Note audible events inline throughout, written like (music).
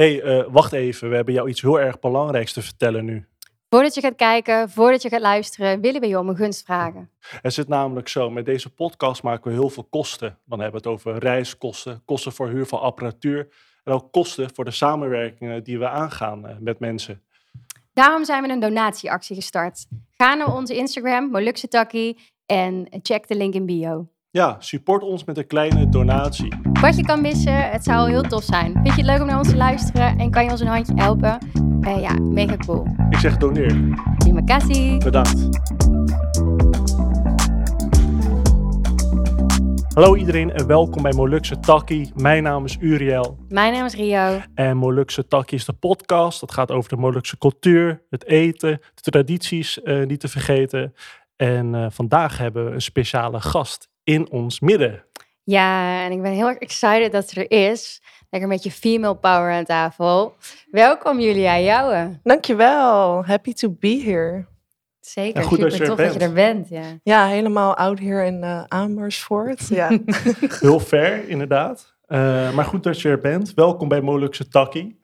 hey, uh, wacht even, we hebben jou iets heel erg belangrijks te vertellen nu. Voordat je gaat kijken, voordat je gaat luisteren, willen we je om een gunst vragen. Het zit namelijk zo, met deze podcast maken we heel veel kosten. Dan hebben we het over reiskosten, kosten voor huur van apparatuur en ook kosten voor de samenwerkingen die we aangaan uh, met mensen. Daarom zijn we een donatieactie gestart. Ga naar onze Instagram, Molukse Takkie, en check de link in bio. Ja, support ons met een kleine donatie. Wat je kan missen, het zou heel tof zijn. Vind je het leuk om naar ons te luisteren en kan je ons een handje helpen? Uh, ja, mega cool. Ik zeg doneer. Terima kasih. Bedankt. Hallo iedereen en welkom bij Molukse Takkie. Mijn naam is Uriel. Mijn naam is Rio. En Molukse Takkie is de podcast. Dat gaat over de Molukse cultuur, het eten, de tradities uh, niet te vergeten. En uh, vandaag hebben we een speciale gast in ons midden. Ja, en ik ben heel erg excited dat ze er is. Lekker met je female power aan tafel. Welkom Julia Jouwen. Dankjewel. Happy to be here. Zeker, goed super dat je tof dat je er bent. Ja, ja helemaal oud hier in uh, Amersfoort. Ja. (laughs) heel ver, inderdaad. Uh, maar goed dat je er bent. Welkom bij Molukse Takkie.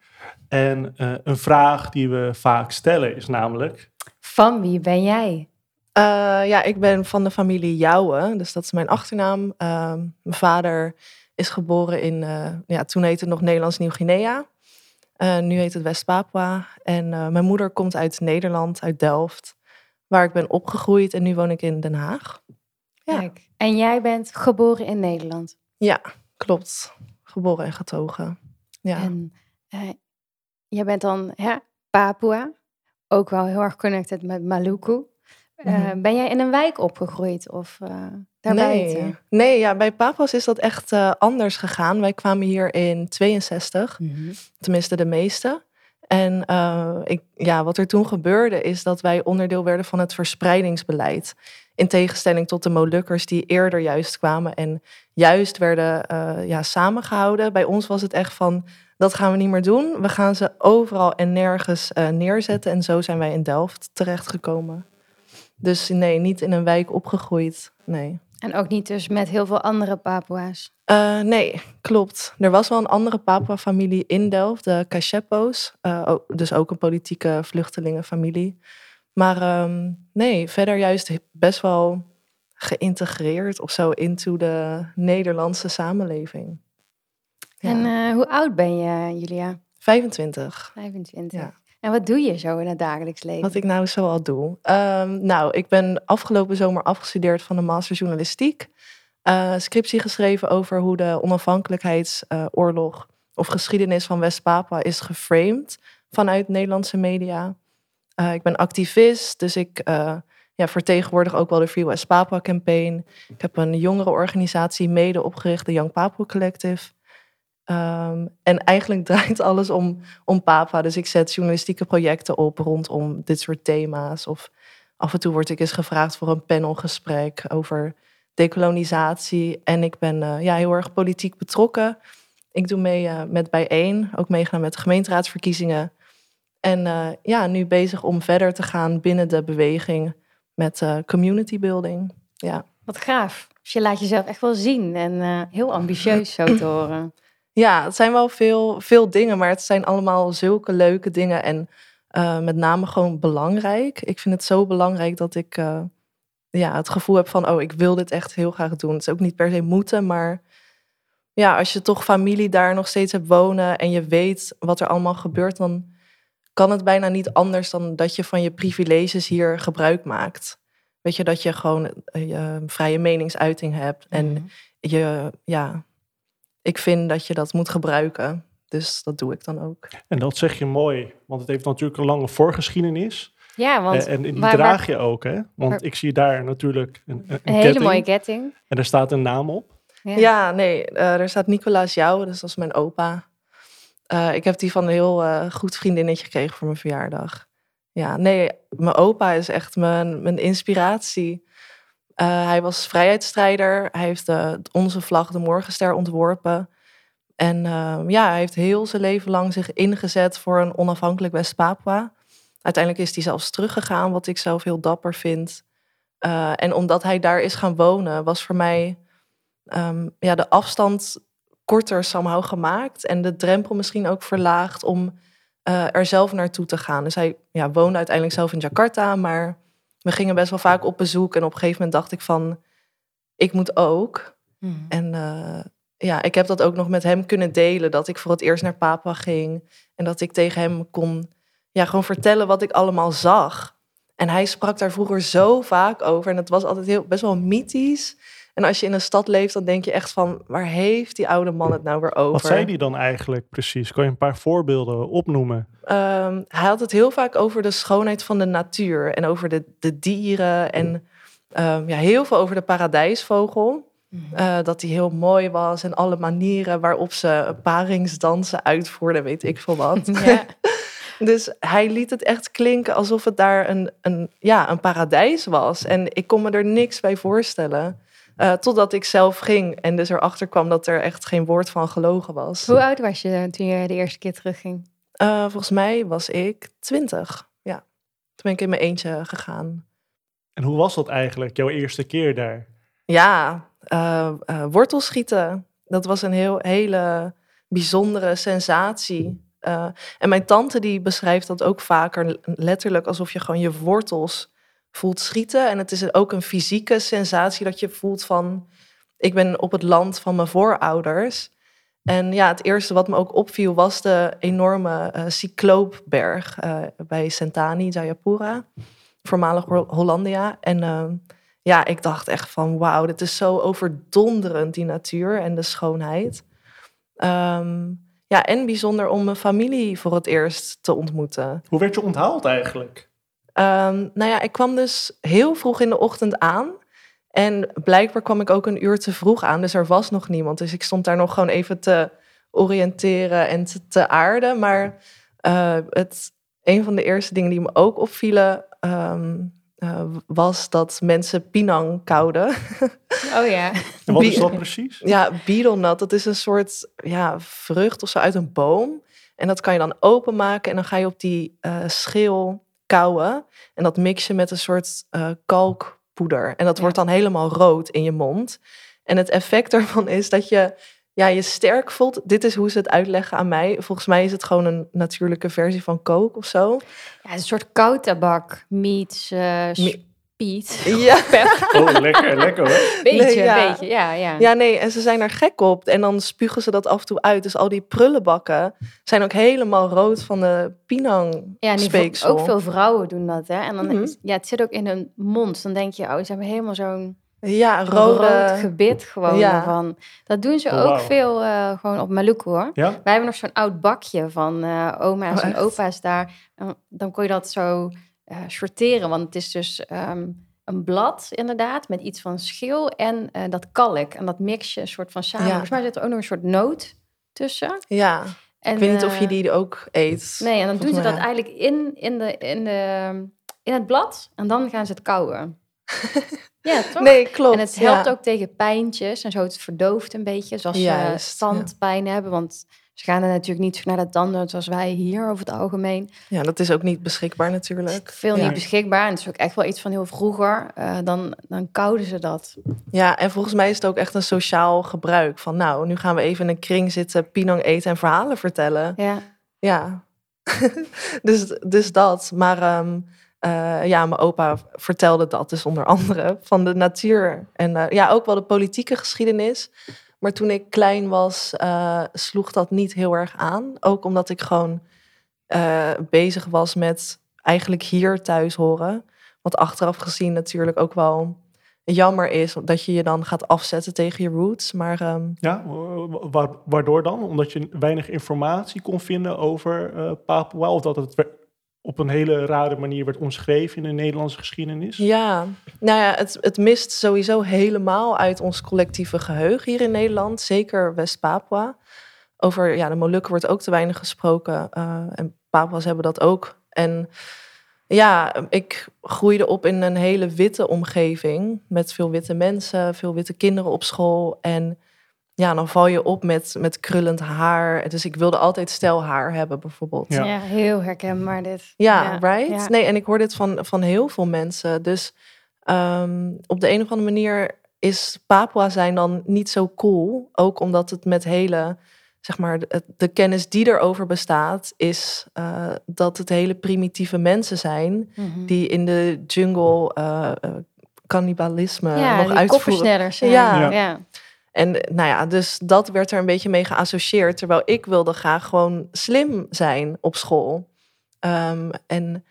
En uh, een vraag die we vaak stellen is namelijk... Van wie ben jij? Uh, ja, ik ben van de familie Jouwen, dus dat is mijn achternaam. Uh, mijn vader is geboren in, uh, ja, toen heette het nog Nederlands Nieuw-Guinea. Eh, nu heet het West-Papua. En mijn moeder komt uit Nederland, uit Delft, waar ik ben opgegroeid. En nu woon ik in Den Haag. Ja. Kijk, en jij bent geboren in Nederland? Ja, klopt. Geboren en getogen. Ja. En jij bent dan hè, Papua, ook wel heel erg connected met Maluku. Uh, ben jij in een wijk opgegroeid of uh, Nee, nee ja, bij Papas is dat echt uh, anders gegaan. Wij kwamen hier in 62, mm -hmm. tenminste de meeste. En ik, ja, wat er toen gebeurde is dat wij onderdeel werden van het verspreidingsbeleid. In tegenstelling tot de Molukkers die eerder juist kwamen en juist werden ja, samengehouden. Bij ons was het echt van, dat gaan we niet meer doen. We gaan ze overal en nergens neerzetten. En zo zijn wij in Delft terechtgekomen. Dus nee, niet in een wijk opgegroeid. Nee. En ook niet dus met heel veel andere Papua's? Uh, nee, klopt. Er was wel een andere Papua-familie in Delft, de Kashepo's. Uh, dus ook een politieke vluchtelingenfamilie. Maar um, nee, verder juist best wel geïntegreerd of zo into de Nederlandse samenleving. Ja. En uh, hoe oud ben je, Julia? 25. 25. Ja. En wat doe je zo in het dagelijks leven? Wat ik nou zo al doe? Um, nou, ik ben afgelopen zomer afgestudeerd van de master journalistiek. Uh, scriptie geschreven over hoe de onafhankelijkheidsoorlog of geschiedenis van West-Papua is geframed vanuit Nederlandse media. Uh, ik ben activist, dus ik ja, vertegenwoordig ook wel de Free West Papua Campaign. Ik heb een jongere organisatie mede opgericht, de Young Papua Collective. Um, en eigenlijk (laughs) draait alles om, om Papa. Dus ik zet journalistieke projecten op rondom dit soort thema's. Of af en toe word ik eens gevraagd voor een panelgesprek over decolonisatie. En ik ben uh, ja, heel erg politiek betrokken. Ik doe mee uh, met Bijeen, ook meegaan met gemeenteraadsverkiezingen. En uh, ja, nu bezig om verder te gaan binnen de beweging met community building. Ja. Wat gaaf. Dus je laat jezelf echt wel zien en heel ambitieus zo te horen. Ja, het zijn wel veel, veel dingen, maar het zijn allemaal zulke leuke dingen en uh, met name gewoon belangrijk. Ik vind het zo belangrijk dat ik uh, ja, het gevoel heb van, oh, ik wil dit echt heel graag doen. Het is ook niet per se moeten, maar ja, als je toch familie daar nog steeds hebt wonen en je weet wat er allemaal gebeurt, dan kan het bijna niet anders dan dat je van je privileges hier gebruik maakt. Weet je, dat je gewoon uh, je vrije meningsuiting hebt en mm -hmm. je, ja, ik vind dat je dat moet gebruiken. Dus dat doe ik dan ook. En dat zeg je mooi, want het heeft natuurlijk een lange voorgeschiedenis. Ja, want... En, en die draag je ook, hè? Want ik zie daar natuurlijk een, een, een hele mooie ketting. En er staat een naam op. Ja, ja nee, uh, er staat Nicolaas Jou, dus dat is mijn opa. Uh, ik heb die van een heel uh, goed vriendinnetje gekregen voor mijn verjaardag. Ja, nee, mijn opa is echt mijn, mijn inspiratie. Uh, hij was vrijheidsstrijder. Hij heeft de, onze vlag, de Morgenster, ontworpen. En uh, ja, hij heeft heel zijn leven lang zich ingezet voor een onafhankelijk West-Papua. Uiteindelijk is hij zelfs teruggegaan, wat ik zelf heel dapper vind. Uh, en omdat hij daar is gaan wonen, was voor mij um, ja, de afstand korter somehow gemaakt. En de drempel misschien ook verlaagd om eh, er zelf naartoe te gaan. Dus hij ja, woonde uiteindelijk zelf in Jakarta, maar we gingen best wel vaak op bezoek. En op een gegeven moment dacht ik van, ik moet ook. Hmm. En eh, ja, ik heb dat ook nog met hem kunnen delen. Dat ik voor het eerst naar Papua ging. En dat ik tegen hem kon ja, gewoon vertellen wat ik allemaal zag. En hij sprak daar vroeger zo vaak over. En het was altijd heel, best wel mythisch. En als je in een stad leeft, dan denk je echt van... waar heeft die oude man het nou weer over? Wat zei die dan eigenlijk precies? Kan je een paar voorbeelden opnoemen? Ehm, hij had het heel vaak over de schoonheid van de natuur. En over de, de dieren. En ehm, ja, heel veel over de paradijsvogel. Hmm. Eh, dat die heel mooi was en alle manieren waarop ze paringsdansen uitvoerden, weet ik veel wat. (laughs) Ja. (laughs) dus hij liet het echt klinken alsof het daar een, een, ja, een paradijs was. En ik kon me er niks bij voorstellen. Eh, totdat ik zelf ging en dus erachter kwam dat er echt geen woord van gelogen was. Hoe oud was je toen je de eerste keer terugging? Eh, volgens mij was ik twintig. Ja, toen ben ik in mijn eentje gegaan. En hoe was dat eigenlijk, jouw eerste keer daar? Ja, eh eh, wortelschieten. Dat was een heel, hele bijzondere sensatie. Eh, en mijn tante die beschrijft dat ook vaker letterlijk alsof je gewoon je wortels voelt schieten. En het is ook een fysieke sensatie dat je voelt van... ik ben op het land van mijn voorouders. En ja, het eerste wat me ook opviel was de enorme eh cycloopberg eh, bij Sentani, Jayapura. Voormalig Hol- Hollandia. En ehm, ja, ik dacht echt van wauw, dit is zo overdonderend, die natuur en de schoonheid. Ehm, ja, en bijzonder om mijn familie voor het eerst te ontmoeten. Hoe werd je onthaald eigenlijk? Ehm, nou ja, ik kwam dus heel vroeg in de ochtend aan. En blijkbaar kwam ik ook een uur te vroeg aan, dus er was nog niemand. Dus ik stond daar nog gewoon even te oriënteren en te, te aarden. Maar eh, het, een van de eerste dingen die me ook opvielen, ehm, eh, was dat mensen pinang kouden. Oh ja. En wat is dat precies? Ja, betelnut, dat is een soort ja, vrucht of zo uit een boom. En dat kan je dan openmaken en dan ga je op die eh, schil kauwen. En dat mix je met een soort eh, kalkpoeder. En dat Ja. wordt dan helemaal rood in je mond. En het effect (laughs) daarvan is dat je ja, je sterk voelt. Dit is hoe ze het uitleggen aan mij. Volgens mij is het gewoon een natuurlijke versie van coke of zo. ja, een soort koudtabak meets eh Speed. (laughs) Ja. (laughs) Pep. Oh, lekker, lekker hoor. Beetje, Nee, ja. beetje. Ja, ja. Ja, nee, en ze zijn er gek op. En dan spugen ze dat af en toe uit. Dus al die prullenbakken zijn ook helemaal rood van de pinang Ja, en ook veel vrouwen doen dat, hè? En dan is- ja, het zit ook in hun mond. Dan denk je, oh, ze hebben helemaal zo'n Ja, rode... rode. gebit gewoon Ja. ervan. Dat doen ze Oh, ook veel eh, gewoon op Maluku, hoor. Ja? Wij hebben nog zo'n oud bakje van eh, oma's Oh, en opa's daar. En dan kon je dat zo eh, sorteren, want het is dus ehm, een blad inderdaad met iets van schil en eh, dat kalk. En dat mix je een soort van samen. Ja. Volgens mij zit er ook nog een soort noot tussen. Ja, En, ik weet niet of je eh, die ook eet. Nee, en dan doen ze dat eigenlijk in, in, de, in, de, in het blad en dan gaan ze het kauwen. (laughs) ja, toch? Nee, klopt. En het helpt ja. ook tegen pijntjes en zo. Het verdooft een beetje, zoals ze Juist, tandpijn hebben. Want ze gaan er natuurlijk niet zo naar de tandarts zoals wij hier over het algemeen. Ja, dat is ook niet beschikbaar natuurlijk. veel Ja. niet beschikbaar. En het is ook echt wel iets van heel vroeger. Eh, dan, dan kouden ze dat. Ja, en volgens mij is het ook echt een sociaal gebruik. Van nou, nu gaan we even in een kring zitten, pinang eten en verhalen vertellen. Ja. Ja, (laughs) dus, dus dat. Maar ehm, eh, ja, mijn opa vertelde dat dus onder andere van de natuur. En eh, ja, ook wel de politieke geschiedenis. Maar toen ik klein was, eh, sloeg dat niet heel erg aan. Ook omdat ik gewoon eh, bezig was met eigenlijk hier thuis horen. Wat achteraf gezien natuurlijk ook wel jammer is. Dat je je dan gaat afzetten tegen je roots. Maar ehm, Ja, wa- wa- waardoor dan? Omdat je weinig informatie kon vinden over eh, Papua? Of dat het op een hele rare manier werd omschreven in de Nederlandse geschiedenis? Ja, nou ja, het, het mist sowieso helemaal uit ons collectieve geheugen hier in Nederland. Zeker West-Papua. Over ja, de Molukken wordt ook te weinig gesproken. eh, en Papua's hebben dat ook. En ja, ik groeide op in een hele witte omgeving. Met veel witte mensen, veel witte kinderen op school. En ja, dan val je op met, met krullend haar. Dus ik wilde altijd stijl haar hebben bijvoorbeeld. Ja. Ja. heel herkenbaar dit. Ja, right? ja. Nee, en ik hoor dit van, van heel veel mensen. Dus ehm, op de een of andere manier is Papua zijn dan niet zo cool. Ook omdat het met hele, zeg maar, de, de kennis die erover bestaat, is eh, dat het hele primitieve mensen zijn Mhm. die in de jungle eh, eh, cannibalisme ja, nog uitvoeren. Ja. En eh, nou ja, dus dat werd er een beetje mee geassocieerd. Terwijl ik wilde graag gewoon slim zijn op school. Ehm, en,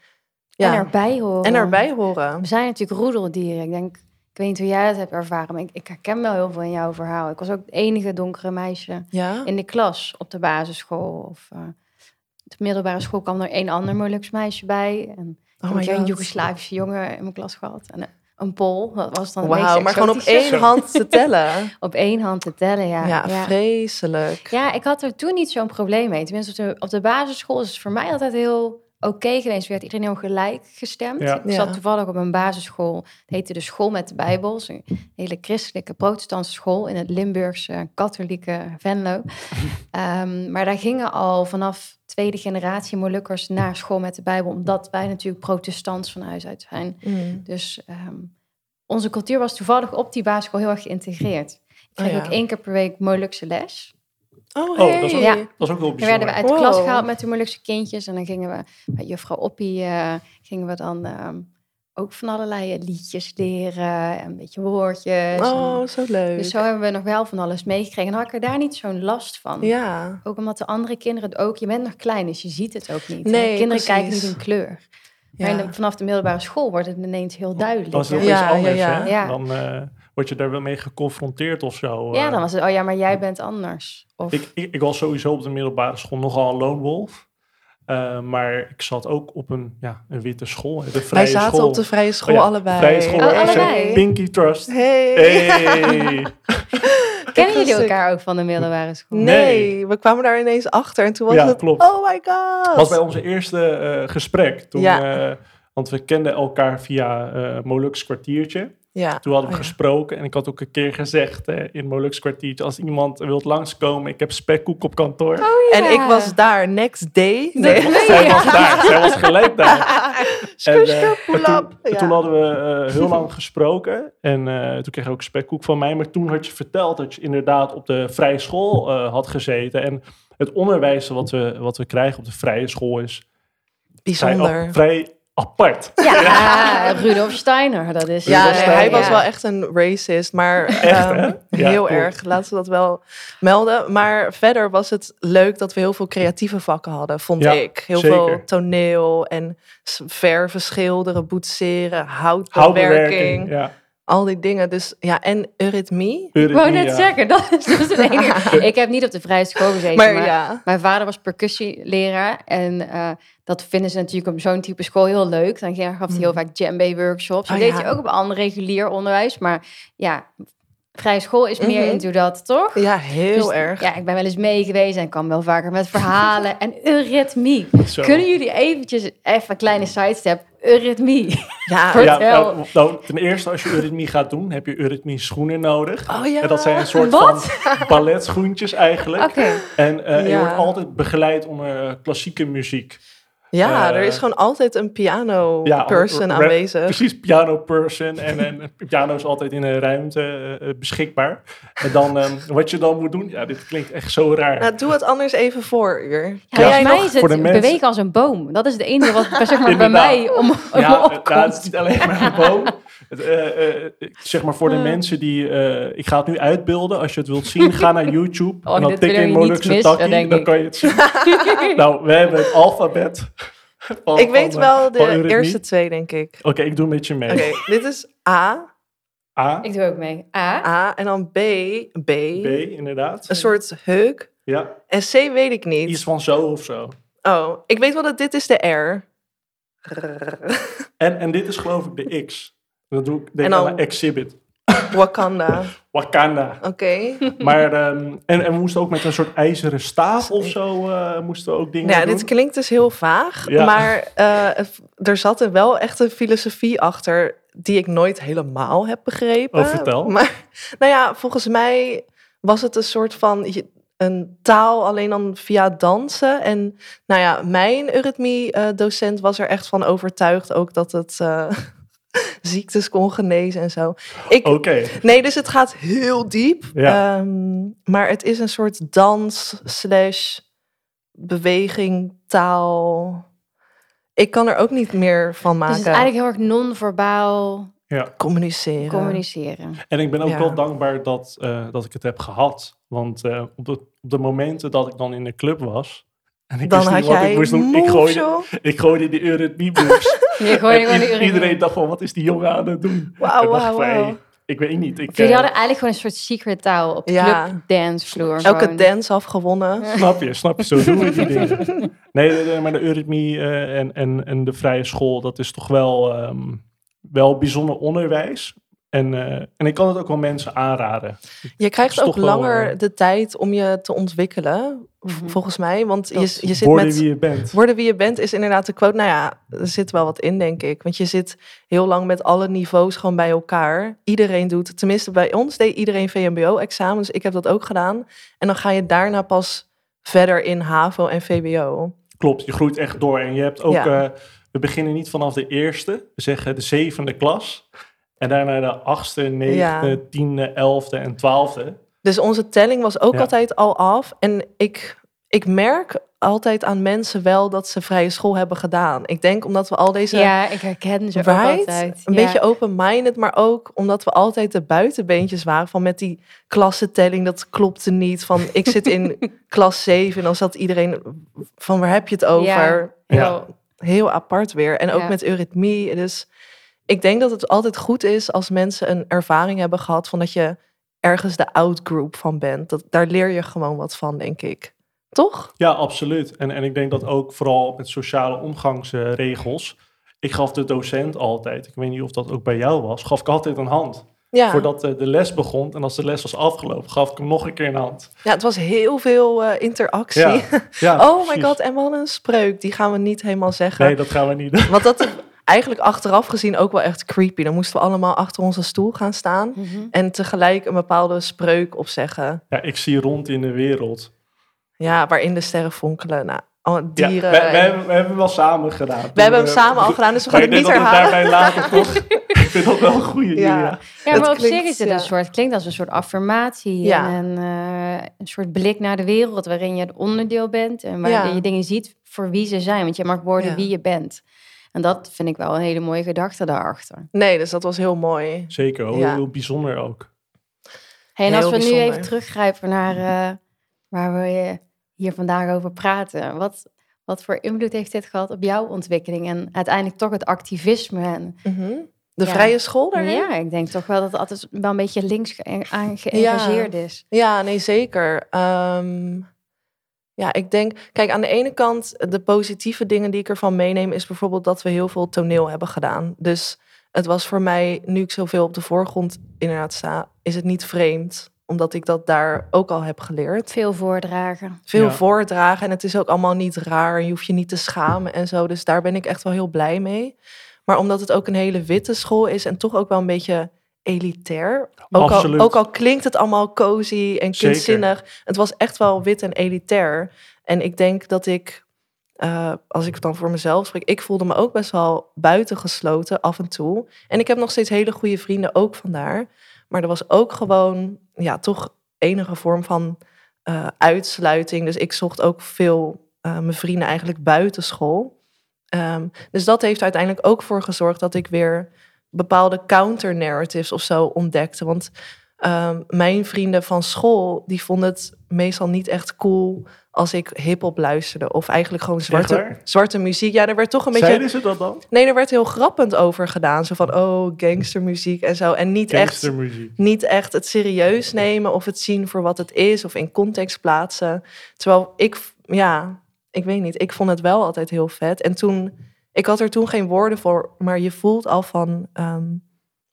ja, En erbij horen. en erbij horen. We zijn natuurlijk roedeldieren. Ik denk, ik weet niet hoe jij het hebt ervaren, maar ik, ik herken wel heel veel in jouw verhaal. Ik was ook het enige donkere meisje Ja, in de klas op de basisschool. Of uh, de middelbare school kwam er een ander Molukse meisje bij. En oh ik heb een. Joegoslavische jongen in mijn klas gehad. En een, Pool, dat was dan Wauw, maar gewoon op één hand te tellen. (laughs) Op één hand te tellen, ja. Ja, ja. vreselijk. Ja, ik had er toen niet zo'n probleem mee. Tenminste, op de, op de basisschool is het voor mij altijd heel oké geweest. Werd iedereen heel gelijk gestemd. Ja. Ik zat toevallig op een basisschool. Het heette de School met de Bijbel. Een hele christelijke protestantse school in het Limburgse katholieke Venlo. (laughs) Ehm, maar daar gingen al vanaf tweede generatie Molukkers naar school met de Bijbel. Omdat wij natuurlijk protestants van huis uit zijn. Mm. Dus ehm, onze cultuur was toevallig op die basisschool heel erg geïntegreerd. Ik kreeg Oh ja. ook één keer per week Molukse les. Oh, Oh, dat is ook, Ja. dat is ook wel Dan werden we bijzonder. uit de klas gehaald met de Molukse kindjes. En dan gingen we bij juffrouw Oppie eh, gingen we dan ehm, ook van allerlei liedjes leren. En een beetje woordjes. Oh, En- zo leuk. dus zo hebben we nog wel van alles meegekregen. En dan had ik er daar niet zo'n last van. Ja, Ook omdat de andere kinderen het ook... Je bent nog klein, dus je ziet het ook niet. Nee, kinderen kijken niet in kleur. Maar ja. in de- vanaf de middelbare school wordt het ineens heel duidelijk. Dan is nog Ja, iets anders, ja, ja. hè? Ja. Dan eh, word je daar wel mee geconfronteerd of zo. Ja, eh. dan was het, oh ja, maar jij bent anders. Of, Ik, ik, ik was sowieso op de middelbare school nogal een lone wolf. Eh, maar ik zat ook op een, ja, een witte school. De vrije Wij zaten school. op de vrije school Oh ja, allebei. Vrije school. Oh, allebei? Pinky Trust. Hey. Hey. (laughs) Kennen jullie elkaar ook van de middelbare school? Nee, we kwamen daar ineens achter en toen was Ja, het, klopt. oh my god. was bij onze eerste eh, gesprek. Toen, Ja. eh, want we kenden elkaar via eh Molux kwartiertje. Ja. Toen hadden we Oh ja. gesproken en ik had ook een keer gezegd eh, in Molux kwartiertje... als iemand wilt langskomen, ik heb spekkoek op kantoor. En Ja. ik was daar next day. Nee. Zij (laughs) was daar, zij was gelijk daar. (laughs) En, eh, en toen, en Ja. toen hadden we eh, heel lang gesproken. En eh, toen kreeg je ook spekkoek van mij. Maar toen had je verteld dat je inderdaad op de vrije school eh, had gezeten. En het onderwijs wat we, wat we krijgen op de vrije school is vrij, Bijzonder. vrij apart. Ja, (laughs) Rudolf Steiner, dat is... Ja, nee, hij was ja. wel echt een racist, maar Echt, ehm? Ja, heel erg. Laten we dat wel melden. Maar verder was het leuk dat we heel veel creatieve vakken hadden, vond Ja, ik. Heel zeker. veel toneel en verven, schilderen, boetseren, houtbewerking, Houtbewerking. Ja. Al die dingen. Dus ja, en eurythmie. Ik wou net Ja. zeggen, dat is dus het enige. (laughs) Ik heb niet op de vrije school gezeten, maar, Maar ja, mijn vader was percussieleraar. En eh, dat vinden ze natuurlijk op zo'n type school heel leuk. Dan gaf hij heel vaak djembe-workshops. Dat Oh, deed ja. hij ook op ander regulier onderwijs. Maar ja, vrije school is meer Mhm. into dat, toch? ja heel Dus, erg. Ja, ik ben wel eens mee geweest en kwam wel vaker met verhalen. en eurythmie. Zo. Kunnen jullie eventjes, even een kleine sidestep, eurythmie? Ja, (laughs) Vertel. Ja, nou, nou, ten eerste, als je eurythmie gaat doen, heb je eurythmie schoenen nodig. Oh ja. En dat zijn een soort Wat? van balletschoentjes eigenlijk. Oké. En eh, je wordt altijd begeleid onder eh, klassieke muziek. Ja, eh, er is gewoon altijd een piano Ja, person ra- aanwezig. Precies, piano person. En, en piano is altijd in een ruimte eh, eh, beschikbaar. En dan, ehm, wat je dan moet doen, ja, dit klinkt echt zo raar. Nou, doe het anders even voor, Uur. Ja, Ja, mij is het bewegen als een boom. Dat is het enige wat zeg maar, bij mij om, om ja, opkomt. het is niet alleen maar een boom. (laughs) Het, eh, eh, zeg maar voor de Ja. mensen die... eh, ik ga het nu uitbeelden. Als je het wilt zien, ga naar YouTube. Oh, en dan tik in Molukse dan kan je het zien. (laughs) nou, we hebben het alfabet. Van- Ik weet van, wel eh, de eerste twee, denk ik. Oké, ik doe met je mee. Oké, dit is A, A, Ik doe ook mee. A. A en dan B, B, B, inderdaad. een soort heuk. Ja, En C weet ik niet. iets van zo of zo. Oh, ik weet wel dat dit is de R. En, en dit is geloof ik de X. Dat doe ik denk En dan- aan een exhibit. Wakanda. Wakanda. Oké. Maar, ehm, en, en we moesten ook met een soort ijzeren staaf of zo, eh, moesten we ook dingen Nou, ja, doen. dit klinkt dus heel vaag, Ja. maar eh, er zat er wel echt een filosofie achter die ik nooit helemaal heb begrepen. Oh, vertel. Maar nou ja, volgens mij was het een soort van een taal alleen dan via dansen. En nou ja, mijn eurythmie-docent was er echt van overtuigd ook dat het... eh, (laughs) ziektes kon genezen en zo. Ik, Oké. Nee, dus het gaat heel diep. Ja. Ehm, maar het is een soort dans slash beweging, taal. Ik kan er ook niet meer van Dus maken. het is eigenlijk heel erg non-verbaal Ja. Communiceren. communiceren. En ik ben ook Ja. wel dankbaar dat, eh, dat ik het heb gehad. Want eh, op, de, op de momenten dat ik dan in de club was. En ik Dan wist had niet wat jij ik moest doen. Ik gooide, ik gooide die. (laughs) Je gewoon uren iedereen dacht van, wat is die jongen aan het doen? Wauw, wauw, ik weet niet. Ik, Jullie eh, hadden eigenlijk gewoon een soort secret taal op de Ja. club dancevloer. Elke gewoon. dance afgewonnen. Snap je, snap je, zo doen we die dingen. Nee, maar de Eurythmie eh, en, en, en de vrije school, dat is toch wel, ehm, wel bijzonder onderwijs. En, eh, en ik kan het ook wel mensen aanraden. Je krijgt ook wel, langer eh, de tijd om je te ontwikkelen, Mhm. volgens mij. Want je, je zit Worden met... wie je bent. Worden wie je bent is inderdaad de quote. Nou ja, er zit wel wat in, denk ik. Want je zit heel lang met alle niveaus gewoon bij elkaar. Iedereen doet, tenminste bij ons deed iedereen VMBO-examens. Ik heb dat ook gedaan. En dan ga je daarna pas verder in HAVO en VWO. Klopt, je groeit echt door. En je hebt ook, Ja. eh, we beginnen niet vanaf de eerste, we zeggen de zevende klas. En daarna de achtste, negende, Ja. tiende, elfde en twaalfde. Dus onze telling was ook Ja. altijd al af. En ik, ik merk altijd aan mensen wel dat ze vrije school hebben gedaan. Ik denk omdat we al deze... Ja, ik herken ze ook Right? altijd. Een Ja. beetje open-minded, maar ook omdat we altijd de buitenbeentjes waren. Van met die klassentelling, dat klopte niet. Van ik zit in (laughs) klas 7 en dan zat iedereen van waar heb je het over? Ja. Ja. Heel apart weer. En ook Ja. met eurythmie. Dus ik denk dat het altijd goed is als mensen een ervaring hebben gehad van dat je ergens de outgroup van bent. Dat, daar leer je gewoon wat van, denk ik. Toch? Ja, absoluut. En, en ik denk dat ook vooral met sociale omgangsregels. Ik gaf de docent altijd, ik weet niet of dat ook bij jou was, gaf ik altijd een hand. Ja. Voordat de les begon. En als de les was afgelopen, gaf ik hem nog een keer een hand. ja, het was heel veel eh, interactie. Ja, ja (laughs) oh my god, en we hadden een spreuk. Die gaan we niet helemaal zeggen. Nee, dat gaan we niet doen. Want dat (laughs) eigenlijk achteraf gezien ook wel echt creepy. Dan moesten we allemaal achter onze stoel gaan staan. Mhm. En tegelijk een bepaalde spreuk opzeggen. Ja, ik zie rond in de wereld. Ja, waarin de sterren fonkelen. Nou, alle Ja, dieren. we, we, en- hebben, we hebben wel samen gedaan. we hebben hem samen al gedaan, dus we gaan het niet herhalen. daarbij laten, (laughs) toch? ik vind dat wel een goede Ja. ja. Ja, Het maar op klinkt, zich is het een soort, klinkt als een soort affirmatie Ja. en een, eh, een soort blik naar de wereld waarin je het onderdeel bent en waar Ja. je dingen ziet voor wie ze zijn, want je mag worden Ja. wie je bent. En dat vind ik wel een hele mooie gedachte daarachter. Nee, dus dat was heel mooi. Zeker, heel, Ja. heel bijzonder ook. Hey, en Heel als we nu even teruggrijpen naar eh, waar we hier vandaag over praten, wat, wat voor invloed heeft dit gehad op jouw ontwikkeling en uiteindelijk toch het activisme? En, Mhm. De Ja. vrije school daarin? ja, ik denk toch wel dat het altijd wel een beetje links ge- aan geëngageerd is. Ja, nee, zeker. Ehm, ja, ik denk, kijk, aan de ene kant, de positieve dingen die ik ervan meeneem, is bijvoorbeeld dat we heel veel toneel hebben gedaan. Dus het was voor mij, nu ik zoveel op de voorgrond inderdaad sta, is het niet vreemd, omdat ik dat daar ook al heb geleerd. Veel voordragen. Veel Ja. voordragen en het is ook allemaal niet raar. Je hoeft je niet te schamen en zo. Dus daar ben ik echt wel heel blij mee. Maar omdat het ook een hele witte school is en toch ook wel een beetje elitair. Ook al, ook al klinkt het allemaal cozy en Zeker. kunstzinnig. Het was echt wel wit en elitair. En ik denk dat ik, eh, als ik het dan voor mezelf spreek, ik voelde me ook best wel buitengesloten af en toe. En ik heb nog steeds hele goede vrienden ook vandaar. Maar er was ook gewoon, ja, toch enige vorm van eh, uitsluiting. Dus ik zocht ook veel eh, mijn vrienden eigenlijk buiten school. Ehm, dus dat heeft uiteindelijk ook voor gezorgd dat ik weer bepaalde counter-narratives of zo ontdekte. Want ehm, mijn vrienden van school, die vonden het meestal niet echt cool als ik hip-hop luisterde. Of eigenlijk gewoon zwarte, zwarte muziek. Ja, er werd toch een beetje... Zeiden ze dat dan? Nee, er werd heel grappend over gedaan. Zo van, oh, gangstermuziek en zo. En niet echt niet echt het serieus nemen of het zien voor wat het is of in context plaatsen. Terwijl ik, ja, ik weet niet, ik vond het wel altijd heel vet. En toen, ik had er toen geen woorden voor, maar je voelt al van, ehm,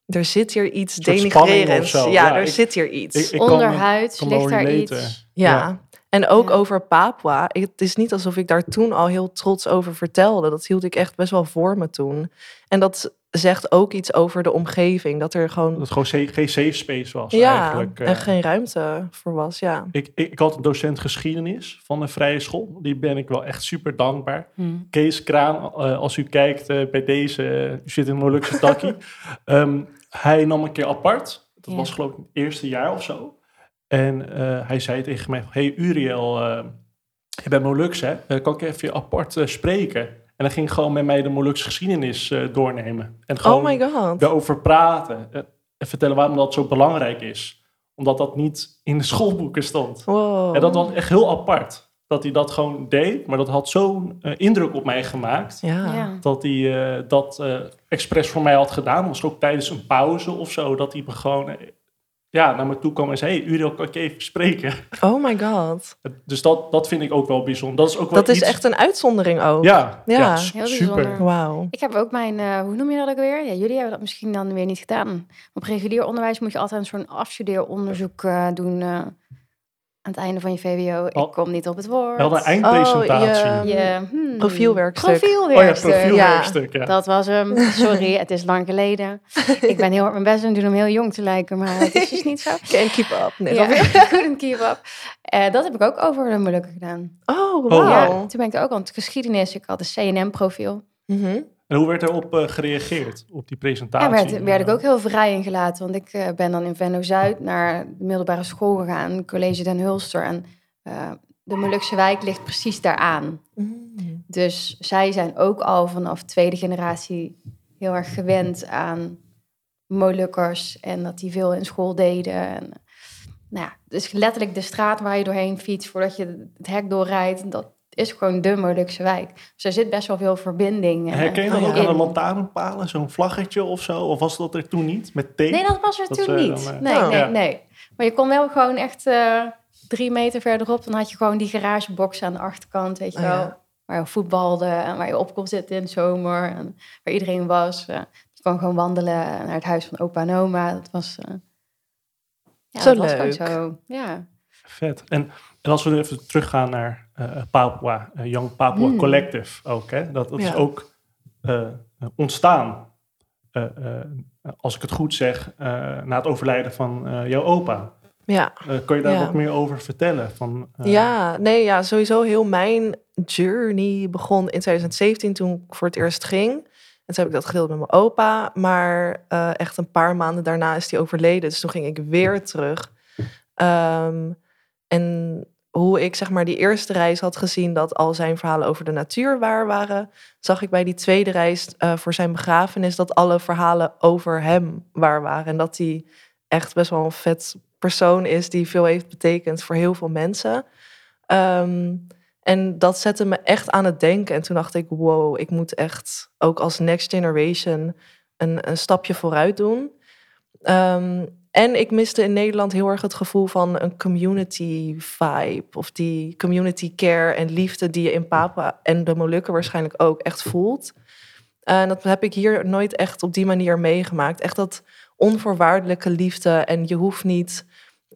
er zit hier iets denigrerends. of zo. Ja, Ja, er ik- zit hier iets. Ik- ik kan me- Onderhuid ligt daar iets. ja. ja. En ook Ja. over Papua. Het is niet alsof ik daar toen al heel trots over vertelde. Dat hield ik echt best wel voor me toen. En dat zegt ook iets over de omgeving. Dat er gewoon Dat het gewoon geen safe space was ja, eigenlijk. eh. en geen ruimte voor was. Ja. ik, ik, ik had een docent geschiedenis van een vrije school. Die ben ik wel echt super dankbaar. Hm. Kees Kraan, eh, als u kijkt eh, bij deze, eh, u zit in een Molukse takkie. (laughs) Ehm, hij nam een keer apart. Dat Ja. was geloof ik het eerste jaar of zo. En eh, hij zei tegen mij, hey Uriel, eh, je bent Molux hè? Eh, kan ik even je apart eh, spreken? En hij ging gewoon met mij de Molukse geschiedenis eh, doornemen. En gewoon Oh my god. daarover praten. eh, en vertellen waarom dat zo belangrijk is. Omdat dat niet in de (laughs) schoolboeken stond. Wow. En dat was echt heel apart. Dat hij dat gewoon deed. Maar dat had zo'n eh, indruk op mij gemaakt. ja. Ja. Dat hij eh, dat eh, expres voor mij had gedaan. Was ook tijdens een pauze of zo. Dat hij me gewoon ja, naar me toe kwam en zei... Hey, Uriel, kan ik je even spreken? Oh my god. (laughs) Dus dat, dat vind ik ook wel bijzonder. Dat is ook wel Dat is iets- echt een uitzondering ook. Ja, ja. Heel super. bijzonder. Wauw. Ik heb ook mijn, eh, hoe noem je dat ook weer? Ja, jullie hebben dat misschien dan weer niet gedaan. Op regulier onderwijs moet je altijd een soort afstudeeronderzoek eh, doen eh, aan het einde van je VWO. Oh. Ik kom niet op het woord. We hadden een eindpresentatie. Oh, je- je, hmm, Profielwerkstuk. Oh ja, Profielwerkstuk. Ja. Dat was hem. (laughs) Sorry, het is lang geleden. Ik ben heel hard mijn best aan het doen om heel jong te lijken, maar het is dus niet zo. (laughs) Can't keep up. Nee, Ja, grapje. (laughs) couldn't keep up. Eh, dat heb ik ook over de Molukken gedaan. Oh, Oh. Ja, toen ben ik er ook aan het geschiedenis. Ik had een CNM-profiel. Mhm. En hoe werd erop eh, gereageerd, op die presentatie? Ja, werd, werd ik ook heel vrij in gelaten. Want ik eh, ben dan in Venlo-Zuid naar de middelbare school gegaan. College Den Hulster. En eh, de Molukse wijk ligt precies daaraan. Mm. Dus zij zijn ook al vanaf tweede generatie heel erg gewend aan Molukkers. En dat die veel in school deden. En, eh, nou ja, dus letterlijk de straat waar je doorheen fietst voordat je het hek doorrijdt. Dat is gewoon de Molukse wijk. Dus er zit best wel veel verbinding. eh, Herken je dat ook ja. aan de lantaarnpalen, zo'n vlaggetje of zo? Of was dat er toen niet, met thee? Nee, dat was er Dat toen ze niet. dan, eh, nee, Oh. nee, Ja. nee. Maar je kon wel gewoon echt eh, drie meter verderop... dan had je gewoon die garagebox aan de achterkant, weet je Oh, wel. ja. Waar je voetbalde en waar je op kon zitten in de zomer. En waar iedereen was. je kon gewoon wandelen naar het huis van opa en oma. Dat was... eh, ja, Zo dat was leuk. gewoon zo. Ja. Vet. En, en als we even teruggaan naar eh Papua, eh, Young Papua Hmm. Collective ook. Hè? Dat, dat is ook ontstaan, als ik het goed zeg, na het overlijden van jouw opa. Ja. Kan je daar Ja. wat meer over vertellen? Van, Ja, nee, ja, sowieso heel mijn journey begon in 2017 toen ik voor het eerst ging. En toen heb ik dat gedeeld met mijn opa. Maar echt een paar maanden daarna is hij overleden. Dus toen ging ik weer terug. Ehm, en hoe ik zeg maar die eerste reis had gezien dat al zijn verhalen over de natuur waar waren, zag ik bij die tweede reis eh, voor zijn begrafenis dat alle verhalen over hem waar waren. En dat hij echt best wel een vet persoon is die veel heeft betekend voor heel veel mensen. Ehm, en dat zette me echt aan het denken. En toen dacht ik, wow, ik moet echt ook als next generation een, een stapje vooruit doen. Ehm, en ik miste in Nederland heel erg het gevoel van een community vibe. Of die community care en liefde die je in Papua en de Molukken waarschijnlijk ook echt voelt. En dat heb ik hier nooit echt op die manier meegemaakt. Echt dat onvoorwaardelijke liefde. En je hoeft niet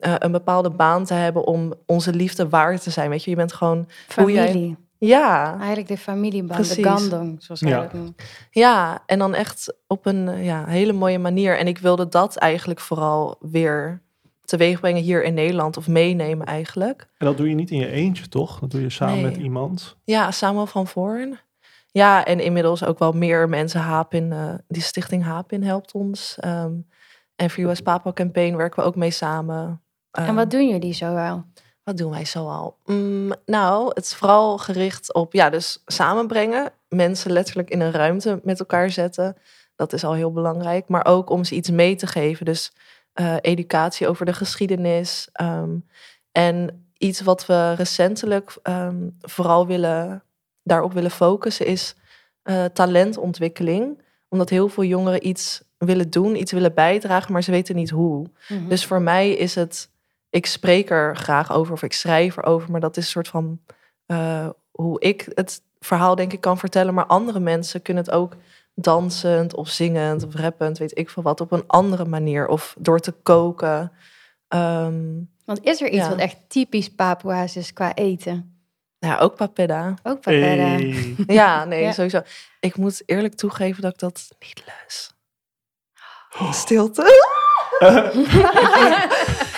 eh, een bepaalde baan te hebben om onze liefde waard te zijn. Weet je, je bent gewoon. Hoe jij- Familie. Ja, Eigenlijk de familieband, Precies. de gandong, zoals wij Ja. dat noemen. ja. En dan echt op een ja, hele mooie manier. En ik wilde dat eigenlijk vooral weer teweeg brengen hier in Nederland. Of meenemen eigenlijk. En dat doe je niet in je eentje, toch? Dat doe je samen Nee. met iemand. Ja, Samuel van Voorn. Ja, en inmiddels ook wel meer mensen. Hapin, eh die stichting Hapin helpt ons. Ehm, en voor US Papua Campaign werken we ook mee samen. En Ehm, wat doen jullie zo wel? Wat doen wij zoal? Mm, nou, het is vooral gericht op, ja, dus samenbrengen. Mensen letterlijk in een ruimte met elkaar zetten. Dat is al heel belangrijk. Maar ook om ze iets mee te geven. Dus eh, educatie over de geschiedenis. ehm, en iets wat we recentelijk ehm, vooral willen, daarop willen focussen is eh, talentontwikkeling. Omdat heel veel jongeren iets willen doen, iets willen bijdragen, maar ze weten niet hoe. Mhm. Dus voor mij is het, ik spreek er graag over of ik schrijf erover, maar dat is een soort van eh, hoe ik het verhaal denk ik kan vertellen. Maar andere mensen kunnen het ook dansend of zingend of rappend, weet ik veel wat, op een andere manier of door te koken. Ehm, Want is er iets Ja. wat echt typisch Papua's is qua eten? Ja, ook papeda. Ook papeda. Hey. (laughs) Ja, nee, Ja. sowieso. Ik moet eerlijk toegeven dat ik dat niet lus. Stilte.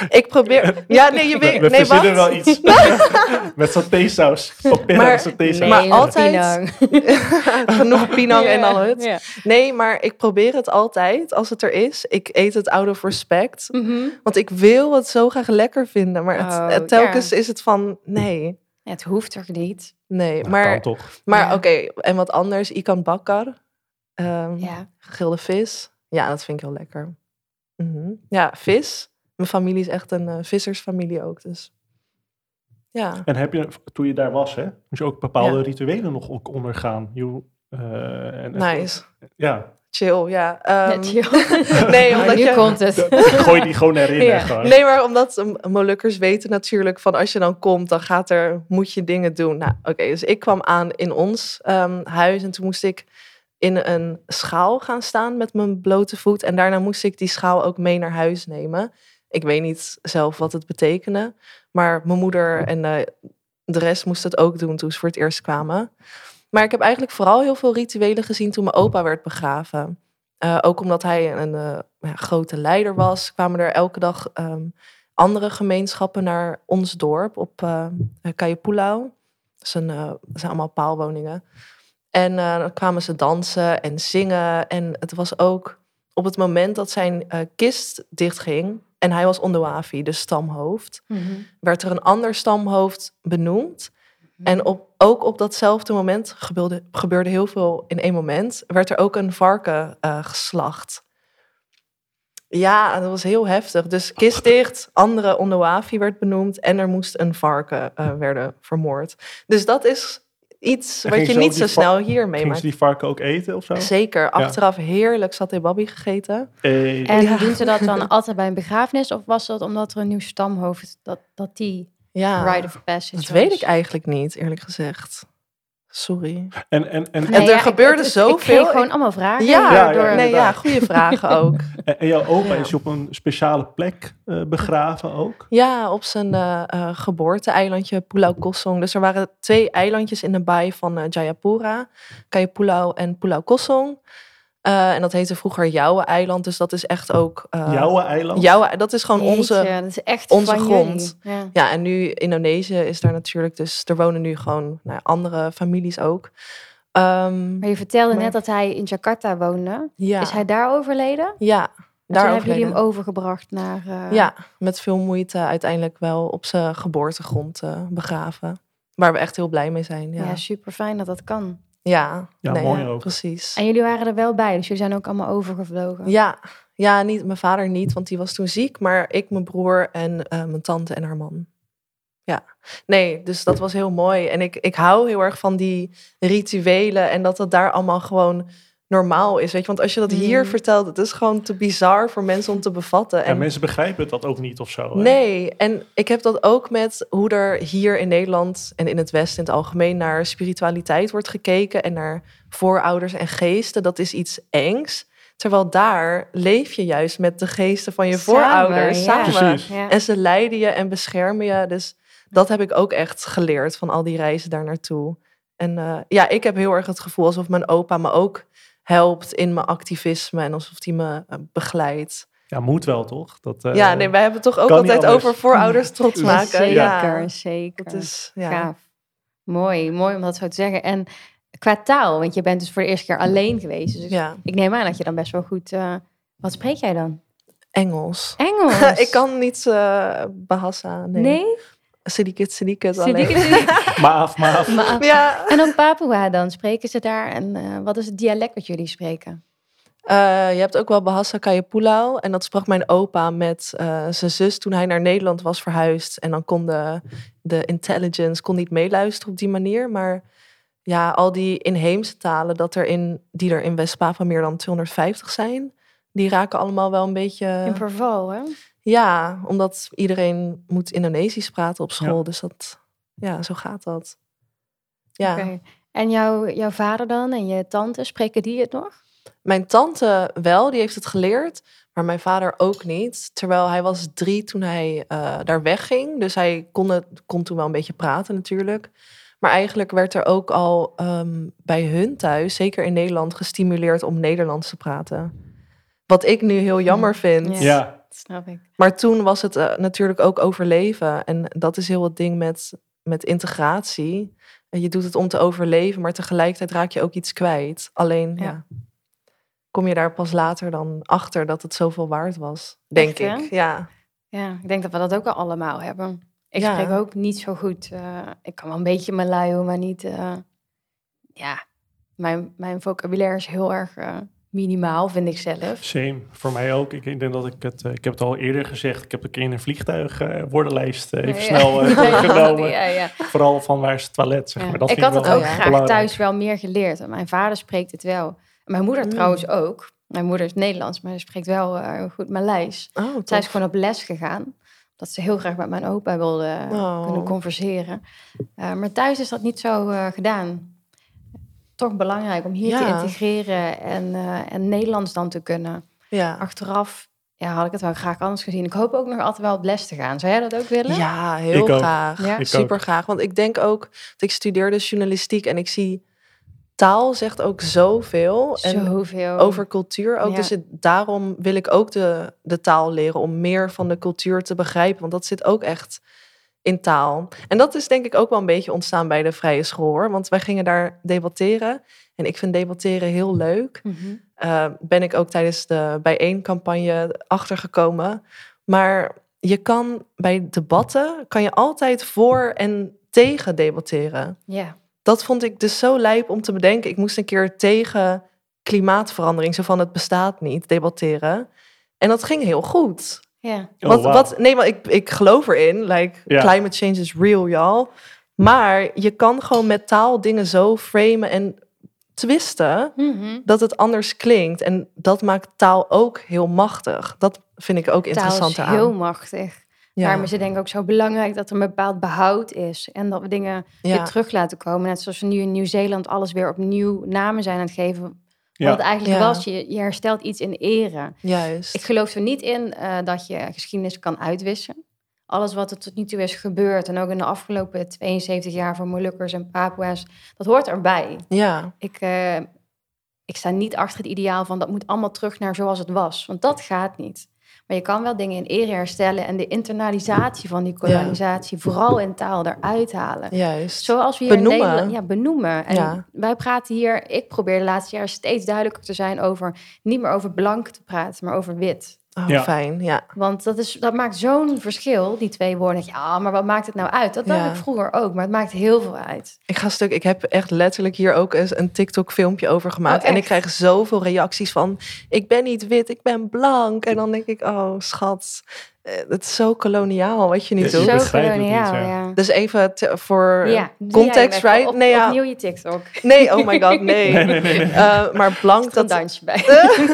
Ik probeer... Ja, nee, je We, weet... we nee, verzinnen wacht. wel iets. (laughs) Met satésaus. Maar- met satésaus. Nee, Maar altijd- Pinang. (laughs) Genoeg pinang en al het. Nee, maar ik probeer het altijd als het er is. Ik eet het out of respect. Mhm. Want ik wil het zo graag lekker vinden. Maar het, Oh, telkens is het van... Nee, Ja, het hoeft toch niet? nee. Maar kan toch. maar Ja. oké, en wat anders. Ikan bakkar. Ehm, Ja. Gegrilde vis. Ja, dat vind ik heel lekker. Mhm. Ja, vis. Mijn familie is echt een eh, vissersfamilie ook. Dus ja. En heb je, toen je daar was, hè, moest je ook bepaalde Ja. rituelen nog ook ondergaan? Je, eh, en, Nice. Ja, Chill, ja. Ehm, (laughs) nee, omdat nu je... komt het. (laughs) gooi die gewoon erin. Ja. gewoon. Nee, maar omdat um, Molukkers weten natuurlijk van als je dan komt, dan gaat er, moet je dingen doen. Nou, oké, dus ik kwam aan in ons ehm, huis en toen moest ik in een schaal gaan staan met mijn blote voet. En daarna moest ik die schaal ook mee naar huis nemen. Ik weet niet zelf wat het betekende, maar mijn moeder en eh, de rest moest het ook doen toen ze voor het eerst kwamen. Maar ik heb eigenlijk vooral heel veel rituelen gezien toen mijn opa werd begraven. Eh, ook omdat hij een eh, grote leider was, kwamen er elke dag ehm, andere gemeenschappen naar ons dorp op eh, dat zijn allemaal paalwoningen. En eh, dan kwamen ze dansen en zingen. En het was ook op het moment dat zijn eh, kist dichtging... en hij was Ondoafi, de stamhoofd... Mhm. werd er een ander stamhoofd benoemd. En op, ook op datzelfde moment gebeurde, gebeurde heel veel in één moment. Werd er ook een varken eh, geslacht. Ja, dat was heel heftig. Dus kist dicht, andere Ondoafi werd benoemd en er moest een varken werden vermoord. Dus dat is iets wat ging je niet zo snel hier Gingen meemaakt. ze die varken ook eten of zo? Zeker, achteraf heerlijk satay babi gegeten. Hey. En Ja. doen ze dat dan (laughs) altijd bij een begrafenis? Of was dat omdat er een nieuw stamhoofd, dat, dat die Ja, rite of passage dat was? weet ik eigenlijk niet, eerlijk gezegd. Sorry. En, en, en, En er gebeurde zoveel. Ik kreeg gewoon allemaal vragen. Ja, Ja, ja, door, nee, ja, goede vragen ook. (laughs) en, en jouw opa Ja. is op een speciale plek eh, begraven ook? Ja, op zijn eh eh, geboorte-eilandje Pulau Kosong. Dus er waren twee eilandjes in de baai van eh, Jayapura. Kayapulau en Pulau Kosong. Eh, en dat heette vroeger Jouwe-eiland. Dus dat is echt ook... eh Jouwe eiland? Jouwe, dat is gewoon onze... Jeetje, dat is echt onze grond. Ja. Ja, en nu Indonesië is daar natuurlijk... Dus er wonen nu gewoon nou, andere families ook. Ehm, Maar je vertelde Maar- net dat hij in Jakarta woonde. ja, Is hij daar overleden? ja, En daar toen hebben jullie hem overgebracht naar... eh, Ja, met veel moeite uiteindelijk wel op zijn geboortegrond begraven. Waar we echt heel blij mee zijn. ja. Ja, super fijn dat dat kan. Ja, Ja, nee, mooi ja, ook. Precies. En jullie waren er wel bij, dus jullie zijn ook allemaal overgevlogen. Ja, ja niet, mijn vader niet, want die was toen ziek. Maar ik, mijn broer en eh, mijn tante en haar man. Ja, nee, dus dat was heel mooi. En ik, ik hou heel erg van die rituelen en dat het daar allemaal gewoon normaal is. Weet je? Want als je dat hier Mhm. vertelt, het is gewoon te bizar voor mensen om te bevatten. En mensen begrijpen dat ook niet of zo. hè? Nee, en ik heb dat ook met hoe er hier in Nederland en in het Westen in het algemeen naar spiritualiteit wordt gekeken en naar voorouders en geesten. Dat is iets engs. Terwijl daar leef je juist met de geesten van je Samen, voorouders ja. samen. Precies. Ja. En ze leiden je en beschermen je. Dus dat heb ik ook echt geleerd van al die reizen daar naartoe. En eh, ja, ik heb heel erg het gevoel alsof mijn opa me ook helpt in mijn activisme en alsof hij me eh, begeleidt. Ja, moet wel toch? Dat, eh, Ja, nee, wij hebben het toch ook altijd over voorouders trots maken. Zeker, Ja, zeker. dat is ja. Gaaf. Mooi, mooi om dat zo te zeggen. En qua taal, want je bent dus voor de eerste keer alleen geweest. Dus ik- ja, ik neem aan dat je dan best wel goed... eh, wat spreek jij dan? Engels. Engels? (laughs) ik kan niet eh Bahasa. Nee. Nee? Sedikit, sedikit. Maaf, maaf. Maar- Ja, En op Papua dan, spreken ze daar? En eh, wat is het dialect wat jullie spreken? Eh, je hebt ook wel Bahasa Kayapulau. En dat sprak mijn opa met eh, zijn zus toen hij naar Nederland was verhuisd. En dan kon de, de intelligence kon niet meeluisteren op die manier. Maar ja, al die inheemse talen dat er in, die er in West-Papua meer dan 250 zijn... die raken allemaal wel een beetje... In Provo, hè? Ja, omdat iedereen moet Indonesisch praten op school. Ja. Dus dat, ja, zo gaat dat. Ja. En jouw, jouw vader dan en je tante, spreken die het nog? mijn tante wel, die heeft het geleerd. Maar mijn vader ook niet. Terwijl hij was drie toen hij eh, daar wegging. Dus hij kon, het, kon toen wel een beetje praten natuurlijk. Maar eigenlijk werd er ook al ehm, bij hun thuis, zeker in Nederland, gestimuleerd om Nederlands te praten. Wat ik nu heel jammer vind. Ja. Snap ik. Maar toen was het eh, natuurlijk ook overleven. En dat is heel het ding met, met integratie. En je doet het om te overleven, maar tegelijkertijd raak je ook iets kwijt. Alleen, ja. Ja. kom je daar pas later dan achter dat het zoveel waard was. Denk Echt, ik. Ja. Ja, ik denk dat we dat ook al allemaal hebben. Ik Ja. spreek ook niet zo goed. eh, ik kan wel een beetje Malayo, maar niet... eh, ja, mijn, mijn vocabulaire is heel erg eh, minimaal, vind ik zelf. same. Voor mij ook. Ik, ik denk dat ik het, eh, ik heb het al eerder gezegd. Ik heb een keer in een vliegtuig eh, woordenlijst eh, even Ja. snel (laughs) Ja, ja, genomen. ja, ja. Vooral van waar is het toilet, zeg Ja. maar. Dat ik had het ook graag belangrijk. thuis wel meer geleerd. Mijn vader spreekt het wel. En mijn moeder Mm. trouwens ook. Mijn moeder is Nederlands, maar ze spreekt wel eh, goed Maleis. Oh, Zij is gewoon op les gegaan. Dat ze heel graag met mijn opa wilde Oh. kunnen converseren. Eh, maar thuis is dat niet zo eh, gedaan. Toch belangrijk om hier te integreren en, eh, en Nederlands dan te kunnen. Ja. Achteraf ja, had ik het wel graag anders gezien. Ik hoop ook nog altijd wel op les te gaan. Zou jij dat ook willen? Ja, heel Ik graag. Ja? Ook. Super graag. Want ik denk ook, dat ik studeerde journalistiek en ik zie taal zegt ook zoveel. En Zoveel. over cultuur ook. Ja. Dus het- daarom wil ik ook de, de taal leren om meer van de cultuur te begrijpen. Want dat zit ook echt in taal. En dat is denk ik ook wel een beetje ontstaan bij de vrije school hoor. Want wij gingen daar debatteren. En ik vind debatteren heel leuk. Mhm. Eh, ben ik ook tijdens de bijeencampagne achtergekomen. Maar je kan bij debatten kan je altijd voor en tegen debatteren. Ja. Dat vond ik dus zo lijp om te bedenken. Ik moest een keer tegen klimaatverandering, zo van het bestaat niet, debatteren. En dat ging heel goed. Ja. Oh, wat, wat, nee, maar ik, ik geloof erin. Like, Ja. climate change is real, y'all. Maar je kan gewoon met taal dingen zo framen en twisten Mhm. dat het anders klinkt. En dat maakt taal ook heel machtig. Dat vind ik ook Taal interessant is eraan. heel machtig. ja. Daarom is het denk ik ook zo belangrijk dat er een bepaald behoud is. En dat we dingen ja. weer terug laten komen. Net zoals we nu in Nieuw-Zeeland alles weer opnieuw namen zijn aan het geven. Wat het eigenlijk Ja. was, je, je herstelt iets in ere. Juist. Ik geloof er niet in eh, dat je geschiedenis kan uitwissen. Alles wat er tot nu toe is gebeurd, en ook in de afgelopen 72 jaar voor Molukkers en Papua's, dat hoort erbij. ja, Ik, eh, ik sta niet achter het ideaal van dat moet allemaal terug naar zoals het was. Want dat gaat niet. Maar je kan wel dingen in ere herstellen en de internalisatie van die kolonisatie, vooral in taal, eruit halen. juist. Zoals we hier Benoemen. in Nederland... Ja, benoemen. En Ja. wij praten hier... Ik probeer de laatste jaren steeds duidelijker te zijn over... niet meer over blank te praten, maar over wit. Oh, Ja. fijn. Ja. Want dat, is, dat maakt zo'n verschil, die twee woorden. Ja, maar wat maakt het nou uit? Dat dacht Ja. ik vroeger ook, maar het maakt heel veel uit. Ik ga stuk. Ik heb echt letterlijk hier ook eens een TikTok-filmpje over gemaakt. Oh, en ik krijg zoveel reacties van: ik ben niet wit, ik ben blank. En dan denk ik: oh, schat, het is zo koloniaal wat je nu Ja, doet. Zo niet, koloniaal, ja. ja. Dus even voor eh, Ja, jij context, right? Op, nee, ja. Opnieuw je TikTok. nee, oh my god, nee. (laughs) Nee, nee, nee. nee. Eh, maar blank, een dat, dansje bij.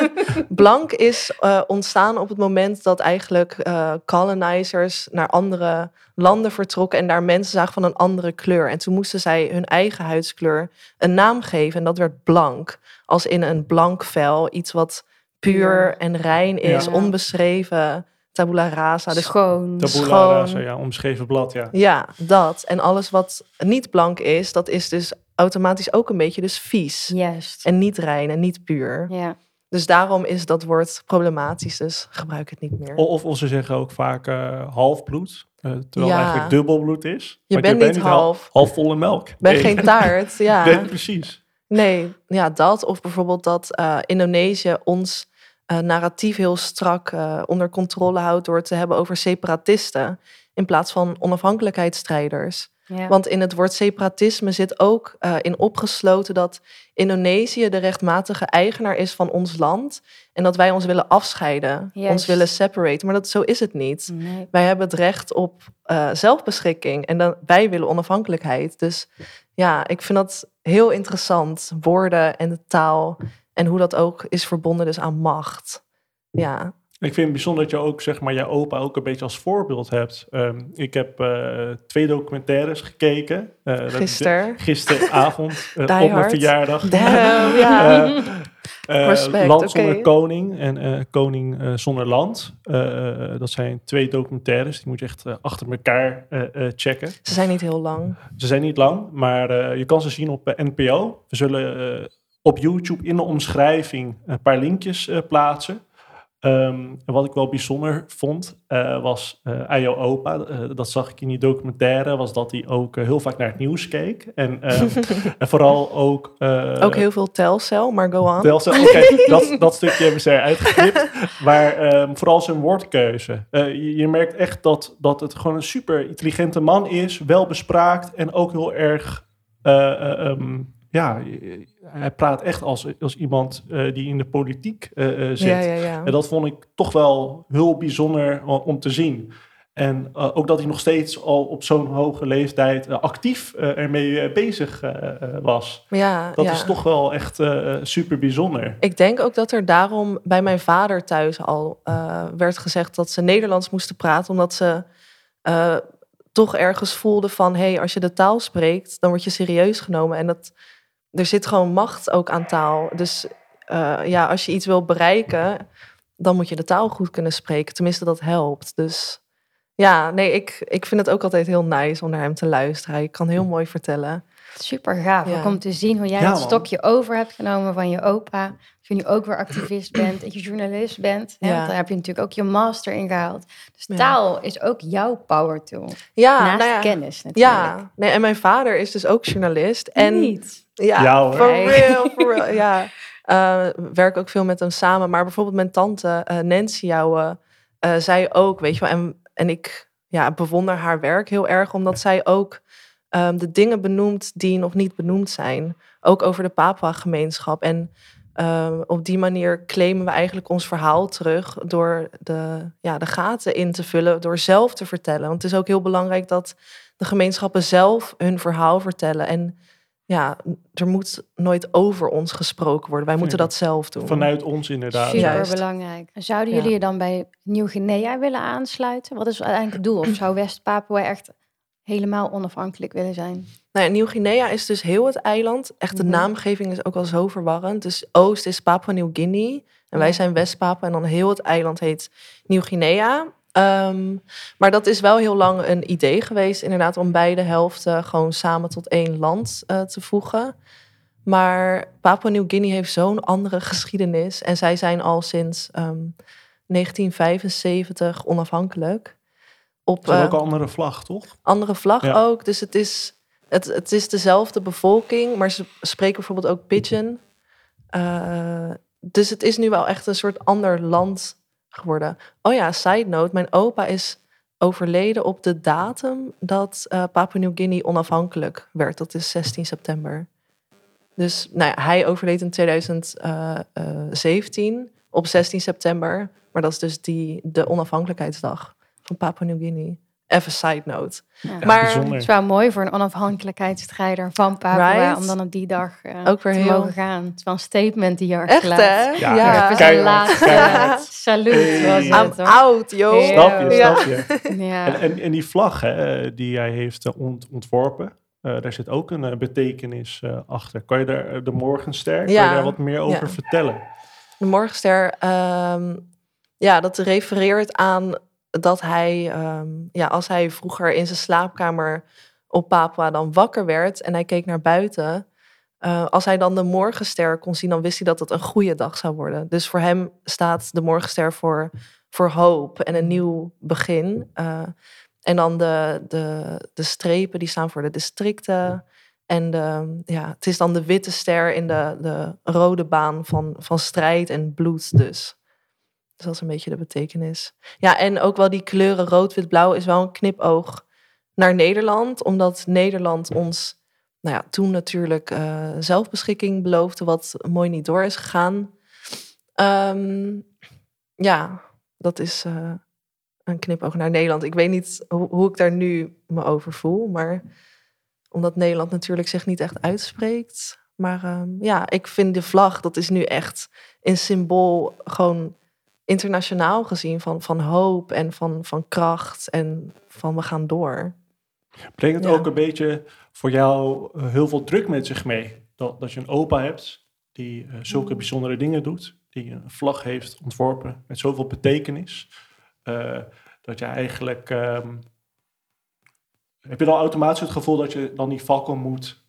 (laughs) Blank is eh, ontstaan op het moment dat eigenlijk eh, colonizers naar andere landen vertrokken en daar mensen zagen van een andere kleur. En toen moesten zij hun eigen huidskleur een naam geven en dat werd blank. Als in een blank vel, iets wat puur en rein is, Ja. onbeschreven, tabula rasa. Dus Schoon. Tabula schoon. rasa, ja, omschreven blad, ja. ja, dat. En alles wat niet blank is, dat is dus automatisch ook een beetje dus vies. Juist. En niet rein en niet puur. Ja. Dus daarom is dat woord problematisch, dus gebruik het niet meer. Of, of ze zeggen ook vaak eh halfbloed, eh, terwijl het Ja. eigenlijk dubbelbloed is. Je bent niet hal- half. halfvolle melk. ben Nee. geen taart, (laughs) ja. Nee, precies. Nee, ja, dat. Of bijvoorbeeld dat eh, Indonesië ons eh, narratief heel strak eh, onder controle houdt door het te hebben over separatisten in plaats van onafhankelijkheidsstrijders. Ja. Want in het woord separatisme zit ook eh, in opgesloten dat Indonesië de rechtmatige eigenaar is van ons land en dat wij ons willen afscheiden, ons willen separaten. Maar dat, zo is het niet. Nee. Wij hebben het recht op zelfbeschikking en dan, wij willen onafhankelijkheid. Dus ja, ik vind dat heel interessant, woorden en de taal en hoe dat ook is verbonden dus aan macht. Ja, Ik vind het bijzonder dat je ook, zeg maar, je opa ook een beetje als voorbeeld hebt. Ehm, ik heb uh, twee documentaires gekeken. Uh, Gisteren. Gisteravond, (laughs) uh, op mijn verjaardag. Damn, ja. (laughs) Respect, land zonder koning en koning zonder land. dat zijn twee documentaires, die moet je echt achter elkaar checken. Ze zijn niet heel lang. Ze zijn niet lang, maar je kan ze zien op NPO. We zullen op YouTube in de omschrijving een paar linkjes plaatsen. Um, wat ik wel bijzonder vond, uh, was uh, aan jouw opa, uh, dat zag ik in die documentaire, was dat hij ook heel vaak naar het nieuws keek. En, um, (laughs) en vooral ook... ook heel veel Telcel, maar go on. Telcel, oké, okay, (laughs) dat, dat stukje hebben ze eruit geknipt. maar um, vooral zijn woordkeuze. Je, je, merkt echt dat, dat het gewoon een super intelligente man is, wel bespraakt en ook heel erg ja, hij praat echt als, als iemand uh, die in de politiek uh, zit. Ja, ja, ja. En dat vond ik toch wel heel bijzonder om te zien. En uh, ook dat hij nog steeds al op zo'n hoge leeftijd actief ermee bezig was. Ja, dat is toch wel echt super bijzonder. Ik denk ook dat er daarom bij mijn vader thuis al werd gezegd dat ze Nederlands moesten praten, omdat ze toch ergens voelden van, hé, hey, als je de taal spreekt, dan word je serieus genomen. En dat er zit gewoon macht ook aan taal. Dus uh, ja, als je iets wil bereiken, dan moet je de taal goed kunnen spreken. Tenminste, dat helpt. Dus ja, nee, ik, ik vind het ook altijd heel nice om naar hem te luisteren. Hij kan heel mooi vertellen. Super gaaf ja. om te zien hoe jij ja, dat stokje over hebt genomen van je opa. Dat je nu ook weer activist (clears throat) bent en je journalist bent. Ja. Want daar heb je natuurlijk ook je master in gehaald. Dus taal is ook jouw power tool. Ja, Naast nou ja, kennis natuurlijk. Ja, nee, en mijn vader is dus ook journalist. En Niet. Ja, Jou, for real, for real. (laughs) ja. Uh, werk ook veel met hem samen. Maar bijvoorbeeld mijn tante uh, Nancy, jouw, uh, zei ook, weet je wel, en, en ik ja, bewonder haar werk heel erg, omdat zij ook um, de dingen benoemt die nog niet benoemd zijn. Ook over de Papua-gemeenschap. En um, op die manier claimen we eigenlijk ons verhaal terug door de, ja, de gaten in te vullen, door zelf te vertellen. Want het is ook heel belangrijk dat de gemeenschappen zelf hun verhaal vertellen. En ja, er moet nooit over ons gesproken worden. Wij moeten dat zelf doen. Vanuit ons inderdaad. Super belangrijk. Zouden jullie je dan bij Nieuw-Guinea willen aansluiten? Wat is uiteindelijk het doel? Of (clears throat) zou West-Papua echt helemaal onafhankelijk willen zijn? Nou ja, Nieuw-Guinea is dus heel het eiland. Echt, de mhm. naamgeving is ook al zo verwarrend. Dus Oost is Papua Nieuw-Guinea. En wij zijn West-Papua. En dan heel het eiland heet Nieuw-Guinea. Um, maar dat is wel heel lang een idee geweest, inderdaad, om beide helften gewoon samen tot één land uh, te voegen. Maar Papua Nieuw-Guinea heeft zo'n andere geschiedenis. En zij zijn al sinds um, 1975 onafhankelijk. Op uh, ook een andere vlag, toch? Andere vlag ja. ook. Dus het is, het, het is dezelfde bevolking, maar ze spreken bijvoorbeeld ook Pidgin. Uh, dus het is nu wel echt een soort ander land geworden. Oh ja, side note. Mijn opa is overleden op de datum dat uh, Papua Nieuw-Guinea onafhankelijk werd. Dat is 16 september. Dus nou hij overleed in 2017 eh, eh, op 16 september. Maar dat is dus die, de onafhankelijkheidsdag van Papua Nieuw-Guinea. Even side note. maar het is wel mooi voor een onafhankelijkheidsstrijder van Papua om dan op die dag uh, Ook weer te heel... mogen gaan. Het is wel een statement die je Echt hè? Ja. ja. Even zijn laatste (laughs) salut was het. I'm out, joh. Snap je, snap je. (laughs) ja. En, en, en, die vlag hè, die hij heeft eh, ont, ontworpen, uh, daar zit ook een uh, betekenis uh, achter. Kan je daar de Morgenster, ja. kan je daar wat meer over vertellen? De Morgenster, um, ja, dat refereert aan dat hij, um, ja, als hij vroeger in zijn slaapkamer op Papua dan wakker werd en hij keek naar buiten, uh, als hij dan de morgenster kon zien, dan wist hij dat het een goede dag zou worden. Dus voor hem staat de morgenster voor, voor hoop en een nieuw begin. Uh, en dan de, de, de strepen die staan voor de districten. En de, ja, het is dan de witte ster in de, de rode baan van, van strijd en bloed dus. Dus dat is een beetje de betekenis. Ja, en ook wel die kleuren rood, wit, blauw is wel een knipoog naar Nederland. Omdat Nederland ons nou ja, toen natuurlijk uh, zelfbeschikking beloofde, wat mooi niet door is gegaan. Um, ja, dat is uh, een knipoog naar Nederland. Ik weet niet hoe, ik daar nu me over voel, maar omdat Nederland natuurlijk zich niet echt uitspreekt. Maar um, ja, ik vind de vlag, dat is nu echt een symbool gewoon internationaal gezien van, van hoop en van, van kracht en van we gaan door. Brengt het Ja. ook een beetje voor jou eh, heel veel druk met zich mee? Dat, dat je een opa hebt die eh, zulke Mm. bijzondere dingen doet, die een vlag heeft ontworpen met zoveel betekenis. eh, dat je eigenlijk. ehm, heb je dan automatisch het gevoel dat je dan die fakkel moet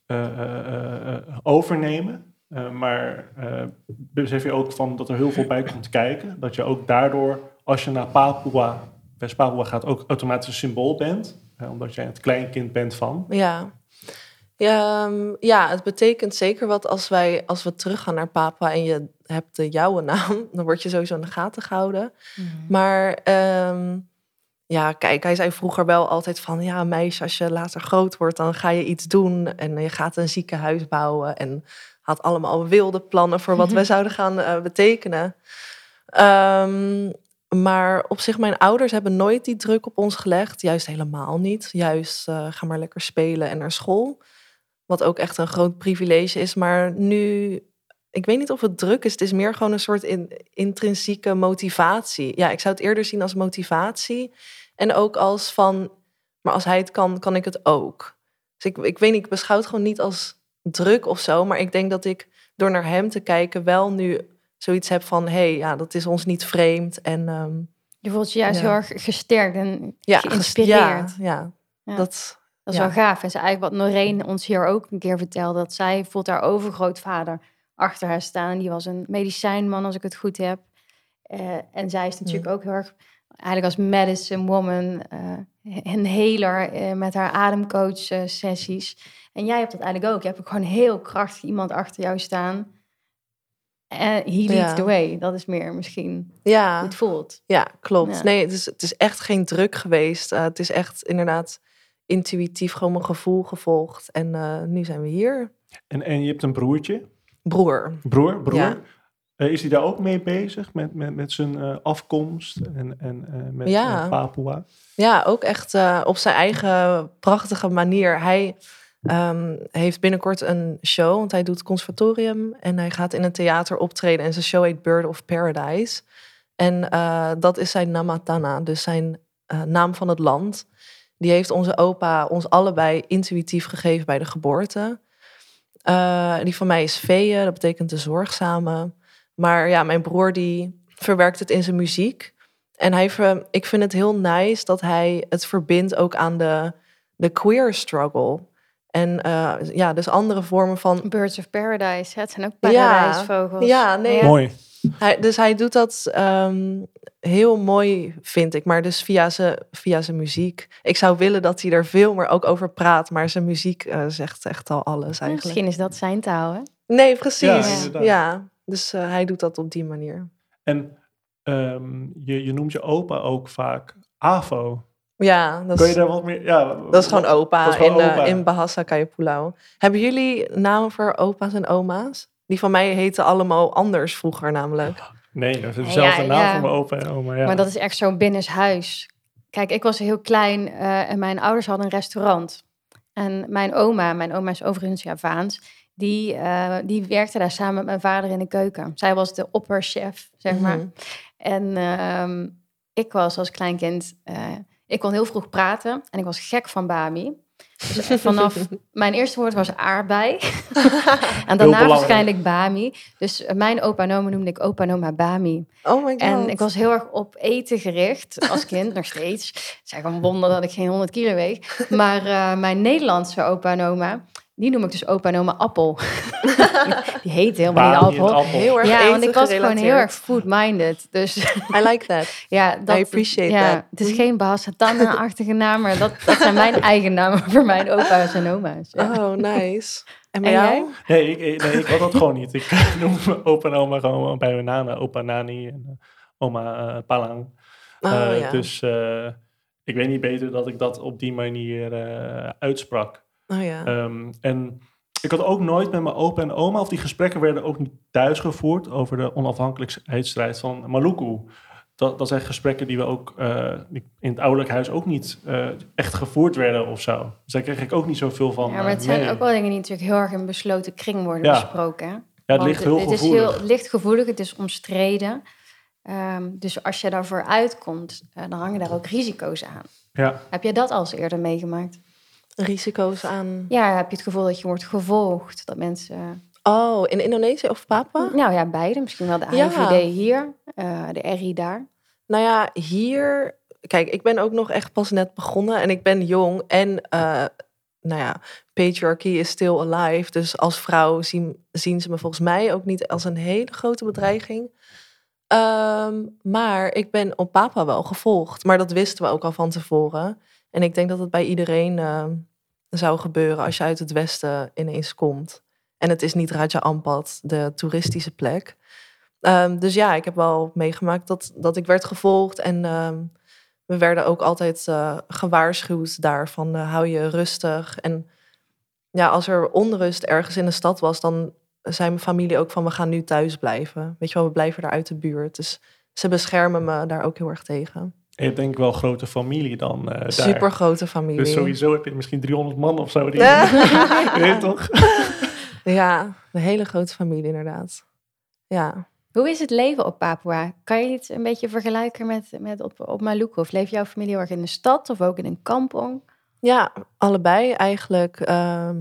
overnemen? Eh, maar eh, besef je ook van dat er heel veel bij komt kijken. Dat je ook daardoor, als je naar Papua, West-Papua gaat, ook automatisch een symbool bent. eh, omdat jij het kleinkind bent van. Ja. Ja, ehm, ja, het betekent zeker wat als wij als we teruggaan naar Papua en je hebt de jouwe naam, (laughs) dan word je sowieso in de gaten gehouden. Maar ehm, ja, kijk, hij zei vroeger wel altijd van ja, meisje, als je later groot wordt, dan ga je iets doen en je gaat een ziekenhuis bouwen en had allemaal wilde plannen voor wat wij zouden gaan eh, betekenen. Ehm, maar op zich, mijn ouders hebben nooit die druk op ons gelegd. Juist helemaal niet. Juist, eh, ga maar lekker spelen en naar school. Wat ook echt een groot privilege is. Maar nu, ik weet niet of het druk is. Het is meer gewoon een soort in, intrinsieke motivatie. Ja, ik zou het eerder zien als motivatie. En ook als van, maar als hij het kan, kan ik het ook. Dus ik, ik weet niet, ik beschouw het gewoon niet als druk of zo. Maar ik denk dat ik door naar hem te kijken wel nu zoiets heb van... hé, hey, ja, dat is ons niet vreemd. En ehm, Je voelt je juist Ja. heel erg gesterkt en ja, geïnspireerd. Ja, ja, Ja. dat... Dat is wel gaaf. En eigenlijk wat Noreen ons hier ook een keer vertelde, dat zij voelt haar overgrootvader achter haar staan. En die was een medicijnman, als ik het goed heb. Eh, en zij is natuurlijk ook heel erg, eigenlijk als medicine woman, eh, een healer eh, met haar ademcoach eh, sessies. En jij hebt dat eigenlijk ook. Je hebt ook gewoon heel krachtig iemand achter jou staan. En he leads Ja. the way. Dat is meer misschien Ja, hoe het voelt. ja klopt. Ja. Nee, het is, het is echt geen druk geweest. Het is echt inderdaad intuïtief gewoon mijn gevoel gevolgd. En eh, nu zijn we hier. En, en je hebt een broertje, Broer. broer, broer. Eh, is hij daar ook mee bezig met, met, met zijn eh, afkomst en, en eh, met Ja. Papua? Ja, ook echt op zijn eigen prachtige manier. Hij ehm, heeft binnenkort een show, want hij doet conservatorium. En hij gaat in een theater optreden. En zijn show heet Bird of Paradise. En dat is zijn Namatana, dus zijn naam van het land. Die heeft onze opa ons allebei intuïtief gegeven bij de geboorte. Die van mij is Vee, dat betekent de zorgzame. Maar ja, mijn broer die verwerkt het in zijn muziek. En hij, ik vind het heel nice dat hij het verbindt ook aan de, de queer struggle. En eh, ja, dus andere vormen van... Birds of Paradise, hè? het zijn ook Ja. paradijsvogels. Ja, nee, Mooi. Hij, dus hij doet dat ehm, heel mooi, vind ik. Maar dus via zijn via zijn muziek. Ik zou willen dat hij er veel meer ook over praat. Maar zijn muziek eh, zegt echt al alles eigenlijk. Misschien is dat zijn taal, hè? Nee, Ja, precies. Ja, dus eh, hij doet dat op die manier. En ehm, je, je noemt je opa ook vaak AVO. Ja, dat Kun je is, daar wat meer... Ja, dat is gewoon opa, Dat is gewoon in, in Bahasa Kayapulauw. Hebben jullie namen voor opa's en oma's? Die van mij heten allemaal anders vroeger namelijk. Nee, dat is dezelfde Ja, naam ja. voor mijn opa en oma. Ja. Maar dat is echt zo'n binnenshuis. Kijk, ik was heel klein eh, en mijn ouders hadden een restaurant. En mijn oma, mijn oma is overigens Javaans, die, eh, die werkte daar samen met mijn vader in de keuken. Zij was de opperchef, zeg maar. Mhm. En ehm, ik was als kleinkind, eh, ik kon heel vroeg praten en ik was gek van Bami. Dus vanaf (laughs) mijn eerste woord was aardbei. (laughs) en daarna waarschijnlijk Bami. Dus eh, mijn opa en oma noemde ik opa en oma Bami. Oh my god. En ik was heel erg op eten gericht, als kind nog steeds. Het is eigenlijk een wonder dat ik geen 100 kilo weeg. Maar eh, mijn Nederlandse opa en oma, die noem ik dus opa en oma Appel. (laughs) die heet helemaal niet Appel. appel. Heel erg Ja, want ik was gewoon heel erg food-minded. Dus I like that. (laughs) ja, dat, appreciate ja, that. Het is geen Bahasatana-achtige naam, maar dat, dat zijn mijn (laughs) eigen namen voor mijn opa's en oma's. Ja. Oh, nice. En bij En jou? jij? Nee, ik, nee, ik had dat gewoon niet. Ik noem mijn opa en oma gewoon bij hun naam. Opa Nani en eh, oma eh, Palang. Oh, Eh, ja. Dus eh, ik weet niet beter dat ik dat op die manier eh, uitsprak. Oh ja. Ehm, en ik had ook nooit met mijn opa en oma, of die gesprekken werden ook niet thuis gevoerd over de onafhankelijkheidsstrijd van Maluku. Dat, dat zijn gesprekken die we ook eh, in het ouderlijk huis ook niet eh, echt gevoerd werden of zo. Dus daar kreeg ik ook niet zoveel van. Ja, maar het eh, zijn ook wel dingen die natuurlijk heel erg in besloten kring worden Ja. besproken. hè? ja, het Want ligt heel het is gevoelig. heel ligt gevoelig, het is omstreden. Ehm, dus als je daarvoor uitkomt, dan hangen daar ook risico's aan. Ja. Heb jij dat al eens eerder meegemaakt? Risico's aan. Ja, heb je het gevoel dat je wordt gevolgd? Dat mensen... Oh, in Indonesië of Papua? Nou ja, beide. Misschien wel de Ja. AIVD hier, eh, de RI daar. Nou ja, hier. Kijk, ik ben ook nog echt pas net begonnen en ik ben jong. En eh, nou ja, patriarchy is still alive. Dus als vrouw zien, zien ze me volgens mij ook niet als een hele grote bedreiging. Ehm, maar ik ben op papa wel gevolgd. Maar dat wisten we ook al van tevoren. En ik denk dat het bij iedereen ehm, zou gebeuren als je uit het westen ineens komt. En het is niet Raja Ampat, de toeristische plek. Ehm, dus ja, ik heb wel meegemaakt dat, dat ik werd gevolgd. En ehm, we werden ook altijd eh, gewaarschuwd daarvan. eh, hou je rustig. En ja, als er onrust ergens in de stad was, dan zei mijn familie ook van we gaan nu thuis blijven. Weet je wel, we blijven daar uit de buurt. Dus ze beschermen me daar ook heel erg tegen. Je hebt denk ik wel een grote familie dan eh daar. Super grote familie. Dus sowieso heb je misschien 300 man of zo. Die, (laughs) (laughs) Ja. Weet toch? (laughs) Ja, een hele grote familie inderdaad. Ja. Hoe is het leven op Papua? Kan je het een beetje vergelijken met, met op, op Maluku? Of leeft jouw familie heel erg in de stad of ook in een kampong? Ja, allebei eigenlijk. ehm,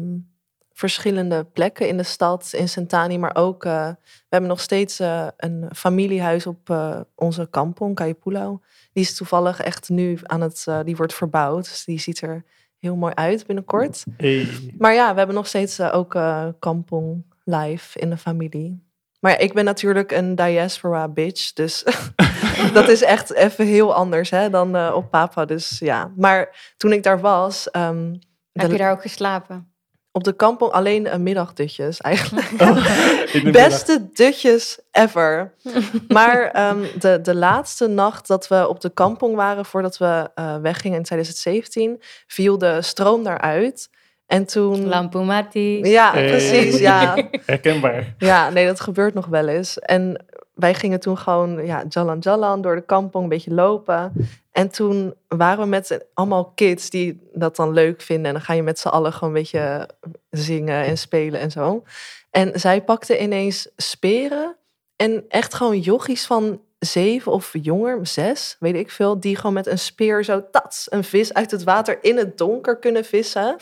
verschillende plekken in de stad, in Sentani, maar ook... eh, we hebben nog steeds eh, een familiehuis op eh, onze kampong, Kaipulau. Die is toevallig echt nu aan het... die wordt verbouwd, dus die ziet er heel mooi uit binnenkort. Hey. Maar ja, we hebben nog steeds ook eh, kampong live in de familie. Maar ja, ik ben natuurlijk een diaspora bitch, dus (laughs) dat is echt even heel anders hè, dan eh, op Papa. Dus ja, maar toen ik daar was, ehm, Heb je daar ook geslapen? Op de kampong alleen een middagdutjes eigenlijk. (laughs) De Beste dutjes ever. (laughs) Maar ehm, de, de laatste nacht dat we op de kampong waren, voordat we eh, weggingen in 2017, viel de stroom daaruit. En toen... Lampu mati. Ja, Hey. precies, ja. (laughs) Herkenbaar. Ja, nee, dat gebeurt nog wel eens. En wij gingen toen gewoon, ja, Jalan Jalan door de kampong, een beetje lopen. En toen waren we met allemaal kids die dat dan leuk vinden. En dan ga je met z'n allen gewoon een beetje zingen en spelen en zo. En zij pakte ineens speren. En echt gewoon jochies van zeven of jonger, zes, weet ik veel. Die gewoon met een speer zo, tats, een vis uit het water in het donker kunnen vissen.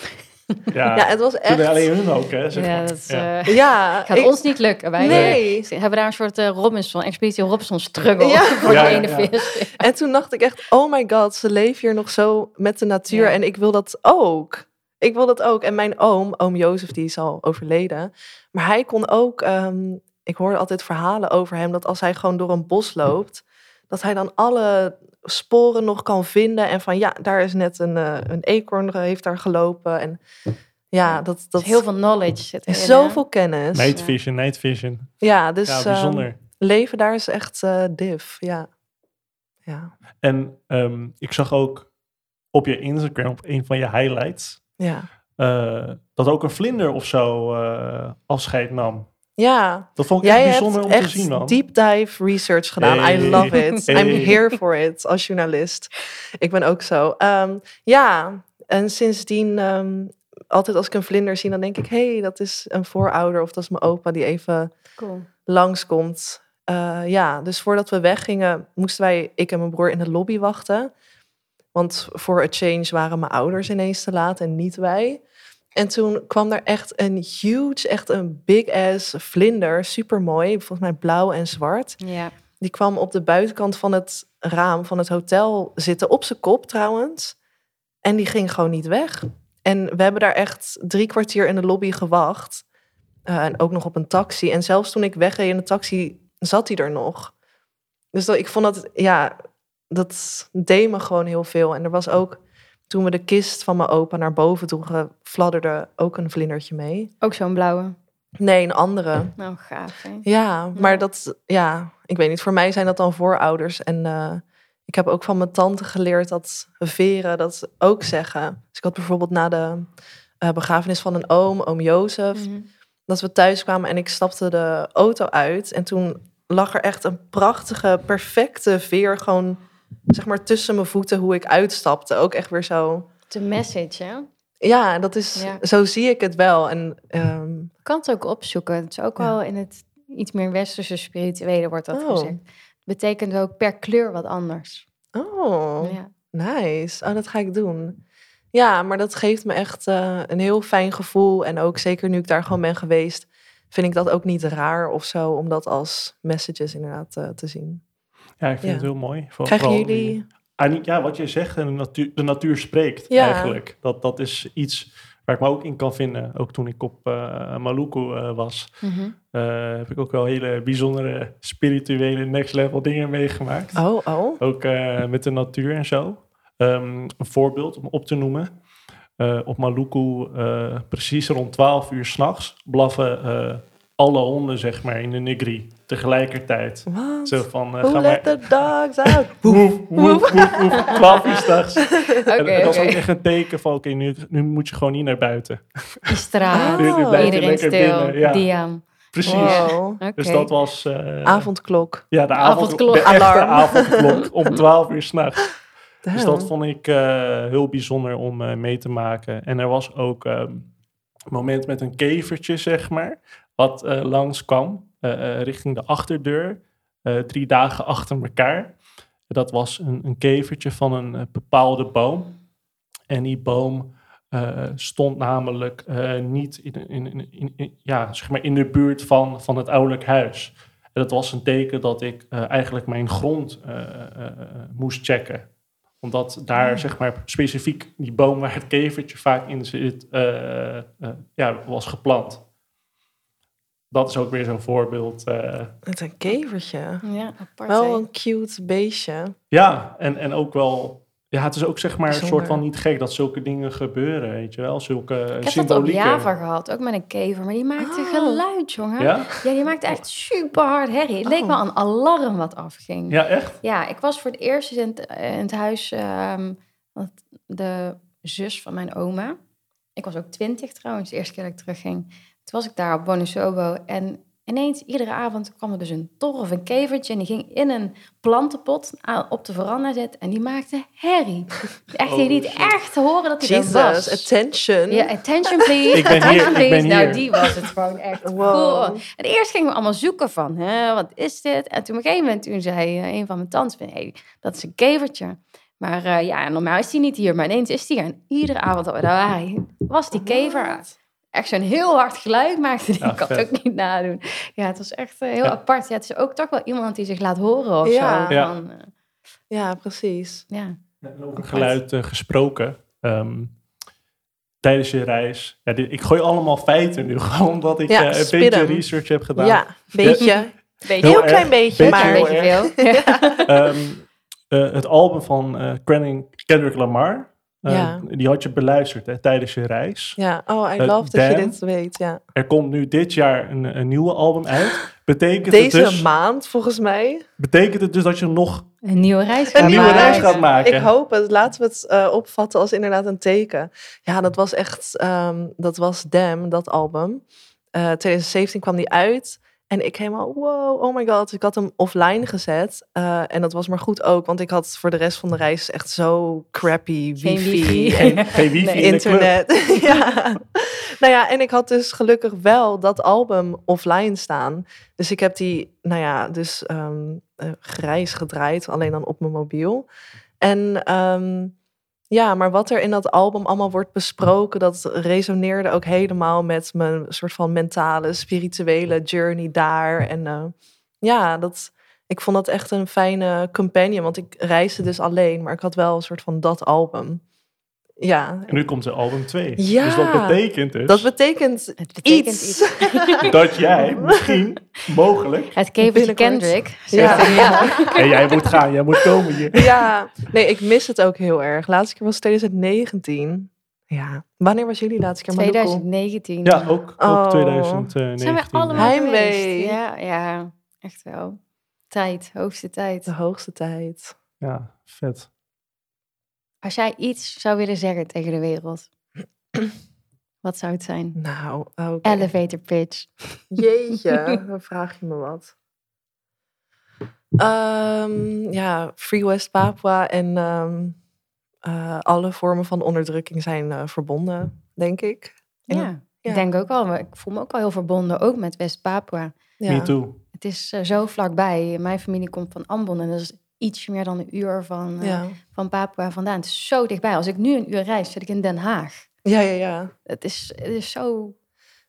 Ja, Ja, het was Kunnen echt... alleen hun ook, hè? Zeg Ja, maar. dat is, Ja. eh, Ja, (laughs) gaat ik- ons niet lukken. Wij Nee. hebben daar een soort eh, Robinson, expeditie Robinson struggle Ja. (laughs) voor Ja, de ene ja. vis. En toen dacht ik echt, oh my god, ze leven hier nog zo met de natuur. Ja. En ik wil dat ook. Ik wil dat ook. En mijn oom, oom Jozef, die is al overleden. Maar hij kon ook, ehm, ik hoorde altijd verhalen over hem, dat als hij gewoon door een bos loopt, dat hij dan alle sporen nog kan vinden. En van ja, daar is net een, eh, een eekhoorn heeft daar gelopen. En ja, dat, Dat dat heel veel knowledge zit erin. hè? zoveel kennis. Night vision, night vision. Ja, dus Ja, ehm, bijzonder. leven daar is echt eh div. Ja. Ja. En ehm, ik zag ook op je Instagram, op een van je highlights, Ja. eh, dat ook een vlinder of zo eh, afscheid nam. Ja, Dat vond ik echt Jij bijzonder hebt om echt te zien, man. deep dive research gedaan. Hey. I love it. (laughs) Hey. I'm here for it als journalist. Ik ben ook zo. Ehm, ja, en sindsdien, ehm, altijd als ik een vlinder zie, dan denk ik... hé, hey, dat is een voorouder of dat is mijn opa die even Cool. langskomt. Eh ja, dus voordat we weggingen, moesten wij, ik en mijn broer, in de lobby wachten. Want voor a change waren mijn ouders ineens te laat en niet wij. En toen kwam er echt een huge, echt een big ass vlinder, super mooi, volgens mij blauw en zwart. Ja. Die kwam op de buitenkant van het raam van het hotel zitten, op zijn kop trouwens. En die ging gewoon niet weg. En we hebben daar echt drie kwartier in de lobby gewacht. Eh, en ook nog op een taxi. En zelfs toen ik wegreed in de taxi, zat hij er nog. Dus dat, ik vond dat, ja, dat deed me gewoon heel veel. En er was ook, toen we de kist van mijn opa naar boven droegen, fladderde ook een vlindertje mee. Ook zo'n blauwe. Nee, een andere. Nou, gaaf. Hè? Ja, maar Ja. dat, ja, ik weet niet. Voor mij zijn dat dan voorouders. En eh, ik heb ook van mijn tante geleerd dat veren dat ook zeggen. Dus ik had bijvoorbeeld na de eh, begrafenis van een oom, oom Jozef, Mhm. dat we thuis kwamen en ik stapte de auto uit. En toen lag er echt een prachtige, perfecte veer gewoon, zeg maar, tussen mijn voeten hoe ik uitstapte. Ook echt weer zo. De message, hè? Ja, dat is, Ja. zo zie ik het wel. En ehm, Ik kan het ook opzoeken. Het is ook Ja. wel in het iets meer westerse spirituele wordt dat Oh. gezegd. betekent ook per kleur wat anders. Oh, Ja. nice. Oh, dat ga ik doen. Ja, maar dat geeft me echt eh, een heel fijn gevoel. En ook zeker nu ik daar gewoon ben geweest, vind ik dat ook niet raar of zo, om dat als messages inderdaad eh, te zien. Ja, ik vind Ja. het heel mooi. Voor- Krijgen vooral jullie... Ah, ja, wat je zegt, en de natuur, de natuur spreekt Ja. eigenlijk. Dat, dat is iets waar ik me ook in kan vinden. Ook toen ik op eh, Maluku eh, was, Mhm. eh, heb ik ook wel hele bijzondere spirituele next level dingen meegemaakt. Oh, oh. Ook met de natuur en zo. Ehm, een voorbeeld om op te noemen. Op Maluku, precies rond 12 uur s'nachts, blaffen alle honden, zeg maar, in de Negri tegelijkertijd. Zo van, Who ga let maar... the dogs out? (laughs) Woef, woef, woef, woef, 12 uur s'nachts. (laughs) Oké, En dat was ook echt een teken van, oké, nu, nu moet je gewoon niet naar buiten. Die straat. (laughs) Oh. Iedereen lekker stil. binnen. Ja, Diaan. precies. Wow. Dus dat was... eh, Avondklok. Ja, de, avond, Avondklok. de echte Alarm. avondklok om 12 uur s'nachts. Dus dat vond ik eh, heel bijzonder om eh, mee te maken. En er was ook ehm, een moment met een kevertje, zeg maar, wat eh langs kwam eh, eh, richting de achterdeur. drie dagen achter elkaar. Dat was een, een kevertje van een bepaalde boom. En die boom stond namelijk niet in, in, in, ja, zeg maar in de buurt van, van het ouderlijk huis. En dat was een teken dat ik eigenlijk mijn grond moest checken omdat daar, zeg maar, specifiek die boom waar het kevertje vaak in zit, ja, was geplant. Dat is ook weer zo'n voorbeeld. eh. Met een kevertje. Ja, apart. Wel een cute beestje. ja, en, en ook wel... Ja, het is ook zeg maar een soort van niet gek dat zulke dingen gebeuren, weet je wel. Zulke Ik heb dat op symbolieken. Java gehad, ook met een kever. Maar die maakte Oh. geluid, jongen. Ja? Ja, die maakte echt super hard herrie. Het leek Oh. wel een alarm wat afging. Ja, echt? Ja, ik was voor het eerst in het, in het huis ehm, want de zus van mijn oma. Ik was ook twintig trouwens, de eerste keer dat ik terugging. Toen was ik daar op Bonusobo en ineens iedere avond kwam er dus een tor of een kevertje... en die ging in een plantenpot op de veranda zitten en die maakte herrie. (laughs) Echt, je Oh, liet echt horen dat hij er was. Jesus, attention. Ja, attention please. (laughs) Ik ben hier, attention please. Nou, hier. die was het gewoon echt. Wow. Cool. En eerst gingen we allemaal zoeken van, hè, wat is dit? En toen op een gegeven moment toen zei eh, een van mijn tantes hey, dat is een kevertje. Maar eh, ja, normaal is die niet hier, maar ineens is die er. En iedere avond dat we daar waren, was die kever. Echt zo'n heel hard geluid maakte. die. Ja, ik kan het ook niet nadoen. Ja, het was echt eh, heel Ja. apart. Ja, het is ook toch wel iemand die zich laat horen of Ja. zo. Ja. Van, eh, Ja, precies. ja. Over geluid eh, gesproken. ehm, tijdens je reis. Ja, dit, ik gooi allemaal feiten nu, gewoon (laughs) omdat ik Ja, een beetje research heb gedaan. Ja, beetje. Beetje, Heel klein beetje, Beetje maar een heel beetje veel. (laughs) Ehm, eh, het album van eh, Kendrick Lamar. Eh, Ja. Die had je beluisterd hè, tijdens je reis. Ja, oh, I Eh, love dat je dit weet, ja. Er komt nu dit jaar een, een nieuwe album uit. Betekent, Deze het dus, maand, volgens mij. betekent het dus dat je nog Een nieuwe reis gaan een nieuwe maar- reis maken. gaat maken? Ik hoop het. Laten we het eh, opvatten als inderdaad een teken. Ja, dat was echt... ehm, dat was Damn, dat album. Eh 2017 kwam die uit. En ik helemaal, wow, oh my god. Ik had hem offline gezet. Eh, en dat was maar goed ook. Want ik had voor de rest van de reis echt zo crappy Geen wifi. wifi. En (laughs) Geen wifi Nee. in de club. internet. (laughs) ja. Nou ja, en ik had dus gelukkig wel dat album offline staan. Dus ik heb die, nou ja, dus ehm eh, grijs gedraaid, alleen dan op mijn mobiel. En ehm, ja, maar wat er in dat album allemaal wordt besproken, dat resoneerde ook helemaal met mijn soort van mentale, spirituele journey daar. En eh, ja, dat, ik vond dat echt een fijne companion, want ik reisde dus alleen, maar ik had wel een soort van dat album. Ja, En nu komt er album 2. Ja. Dus dat betekent dus dat betekent Het betekent iets. iets. (laughs) dat jij misschien, mogelijk, Het kevertje. Kendrick. Ja. (laughs) En jij moet gaan, jij moet komen hier. Ja, nee, ik mis het ook heel erg. Laatste keer was 2019. Ja, wanneer was jullie laatste keer? Maluku? 2019. Ja, ook, ook Oh. 2019. Zijn we allemaal Heimwee. geweest? Ja, ja, echt wel. Tijd, hoogste tijd. De hoogste tijd. Ja, vet. Als jij iets zou willen zeggen tegen de wereld, (clears throat) wat zou het zijn? Nou, oké. Elevator pitch. Jeetje, (laughs) dan vraag je me wat. Ehm, ja, Free West Papua en ehm, eh, alle vormen van onderdrukking zijn eh, verbonden, denk ik. En- Ja, ja. ik denk ook al, maar ik voel me ook al heel verbonden, ook met West-Papua. Ja. Me too. Het is eh, zo vlakbij. Mijn familie komt van Ambon en dat is iets meer dan een uur van, eh, van Papua vandaan. Het is zo dichtbij. Als ik nu een uur reis, zit ik in Den Haag. Ja, ja, ja. Het is, het is zo,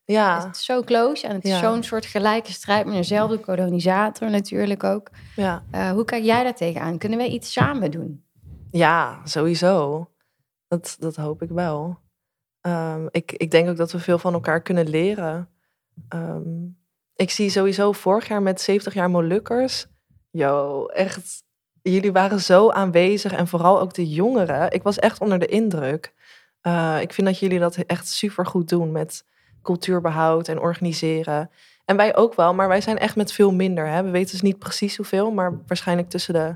Ja, het is zo close en het is zo'n soort gelijke strijd met dezelfde kolonisator natuurlijk ook. ja. Eh, hoe kijk jij daar tegenaan? Kunnen wij iets samen doen? ja, sowieso. Dat, dat hoop ik wel. Ehm, ik, ik denk ook dat we veel van elkaar kunnen leren. Ehm, ik zie sowieso vorig jaar met 70 jaar Molukkers. Yo, echt. Jullie waren zo aanwezig en vooral ook de jongeren. Ik was echt onder de indruk. Eh, ik vind dat jullie dat echt super goed doen met cultuurbehoud en organiseren. En wij ook wel, maar wij zijn echt met veel minder. Hè? We weten dus niet precies hoeveel, maar waarschijnlijk tussen de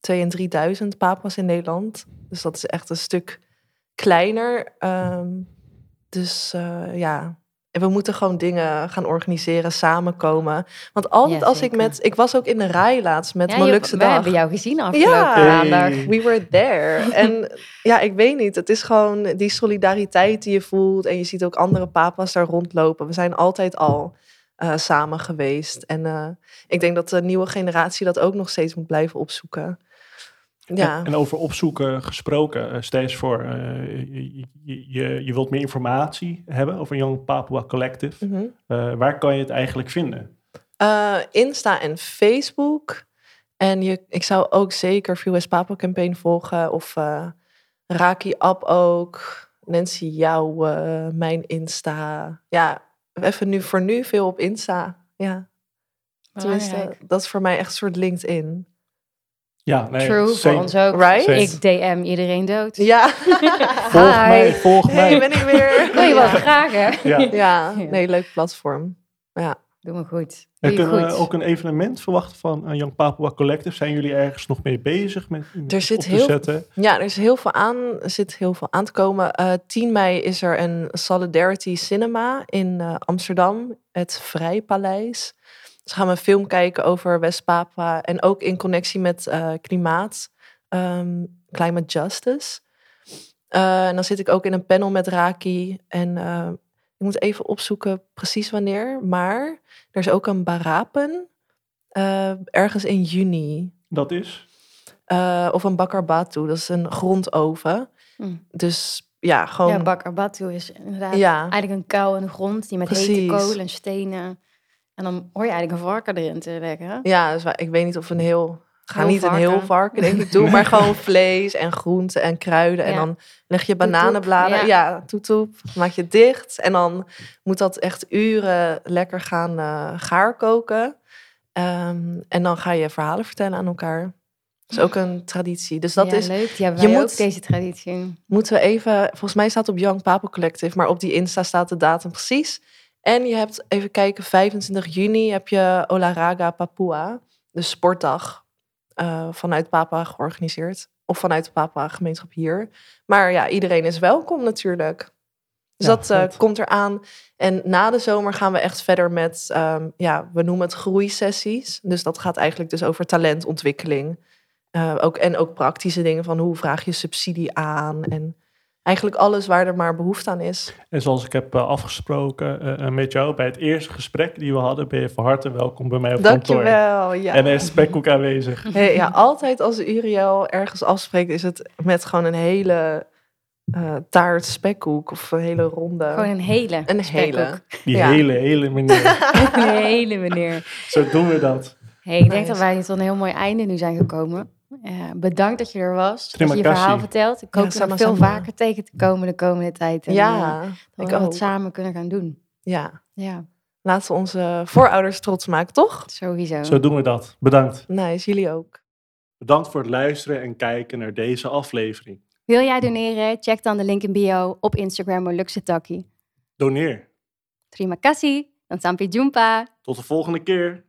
2 en 3000 papa's in Nederland. Dus dat is echt een stuk kleiner. Ehm, dus eh, ja, en we moeten gewoon dingen gaan organiseren, samenkomen. Want altijd Ja, als ik met... Ik was ook in de rij laatst met Ja, Molukse Dag. hebben jou gezien afgelopen Ja. maandag. Hey. We were there. (laughs) en ja, ik weet niet. Het is gewoon die solidariteit die je voelt. En je ziet ook andere papa's daar rondlopen. We zijn altijd al eh, samen geweest. En eh, ik denk dat de nieuwe generatie dat ook nog steeds moet blijven opzoeken. Ja, En, en over opzoeken gesproken, uh, stel eens voor, uh, je, je, je, wilt meer informatie hebben over Young Papua Collective. Mhm. Uh, waar kan je het eigenlijk vinden? Uh, Insta en Facebook. En je, ik zou ook zeker View West Papua Campaign volgen. Of uh, Raki App ook. Nancy Jouw, mijn Insta. Ja, even nu voor nu veel op Insta. Ja. Tenminste, dat is voor mij echt een soort LinkedIn. Ja, nee, True, same. voor ons ook. Right? Ik DM iedereen dood. Ja. (laughs) Volg Hi. mij, volg mij. Hey, ben ik weer. (laughs) Wil je wat ja. vragen? Ja. ja, nee, leuk platform. Ja. Doe me goed. En Doe je kunnen we ook een evenement verwachten van uh, Young Papua Collective? Zijn jullie ergens nog mee bezig met Er zit op te heel- zetten? Ja, er is heel veel aan, er zit heel veel aan te komen. Eh 10 mei is er een Solidarity Cinema in eh, Amsterdam, het Vrijpaleis. Dus gaan we een film kijken over West-Papua en ook in connectie met eh, klimaat, ehm, climate justice. Eh, en dan zit ik ook in een panel met Raki en eh, ik moet even opzoeken precies wanneer, maar er is ook een barapen eh, ergens in juni. Dat is? Eh, of een bakarbatu, dat is een grondoven. Hm. Dus ja, gewoon... Ja, Bakar Batu is inderdaad Ja. eigenlijk een kuil in de grond die met hete kool en stenen. En dan hoor je eigenlijk een varken erin te leggen. Ja, dus ik weet niet of we een heel... Ga Heel niet een heel varken. denk ik doen, maar (laughs) gewoon vlees en groenten en kruiden. En dan leg je bananenbladen. ja. Ja, toetoep. Maak je dicht. En dan moet dat echt uren lekker gaan eh gaar koken. Ehm, en dan ga je verhalen vertellen aan elkaar. Dat is ook een traditie. Dus dat ja, is leuk. Je moet- ook, deze traditie. moeten we even. Volgens mij staat op Young Papa Collective, maar op die Insta staat de datum precies. En je hebt even kijken, 25 juni heb je Olaraga Papua, de sportdag eh, vanuit Papa georganiseerd. Of vanuit de Papa gemeenschap hier. Maar ja, iedereen is welkom natuurlijk. Dus Ja, dat eh, komt eraan. En na de zomer gaan we echt verder met, ehm, ja, we noemen het groeisessies. Dus dat gaat eigenlijk dus over talentontwikkeling. Eh, ook, en ook praktische dingen van hoe vraag je subsidie aan. En eigenlijk alles waar er maar behoefte aan is. En zoals ik heb eh, afgesproken eh, met jou bij het eerste gesprek die we hadden, ben je van harte welkom bij mij op kantoor. Dankjewel. Ja. En er is spekkoek aanwezig. Hey, (laughs) ja, altijd als Uriel ergens afspreekt, is het met gewoon een hele eh, taart spekkoek of een hele ronde. Gewoon een hele een hele. Die Ja. hele, hele meneer. (laughs) (laughs) Een hele meneer. Zo doen we dat. Hey, ik denk dat wij tot een heel mooi einde nu zijn gekomen. Eh, bedankt dat je er was. Dat je je verhaal vertelt. Ik Ja, hoop er nog veel vaker tegen te komen de komende tijd. En, eh, Ja, dat we ook. het samen kunnen gaan doen. Ja, Ja, laten we onze voorouders trots maken, toch? sowieso. Zo doen we dat. Bedankt. Nice, jullie ook. Bedankt voor het luisteren en kijken naar deze aflevering. Wil jij doneren? Check dan de link in bio op Instagram Taki. Doneer. Terima kasih. Dan sampai jumpa. Tot de volgende keer.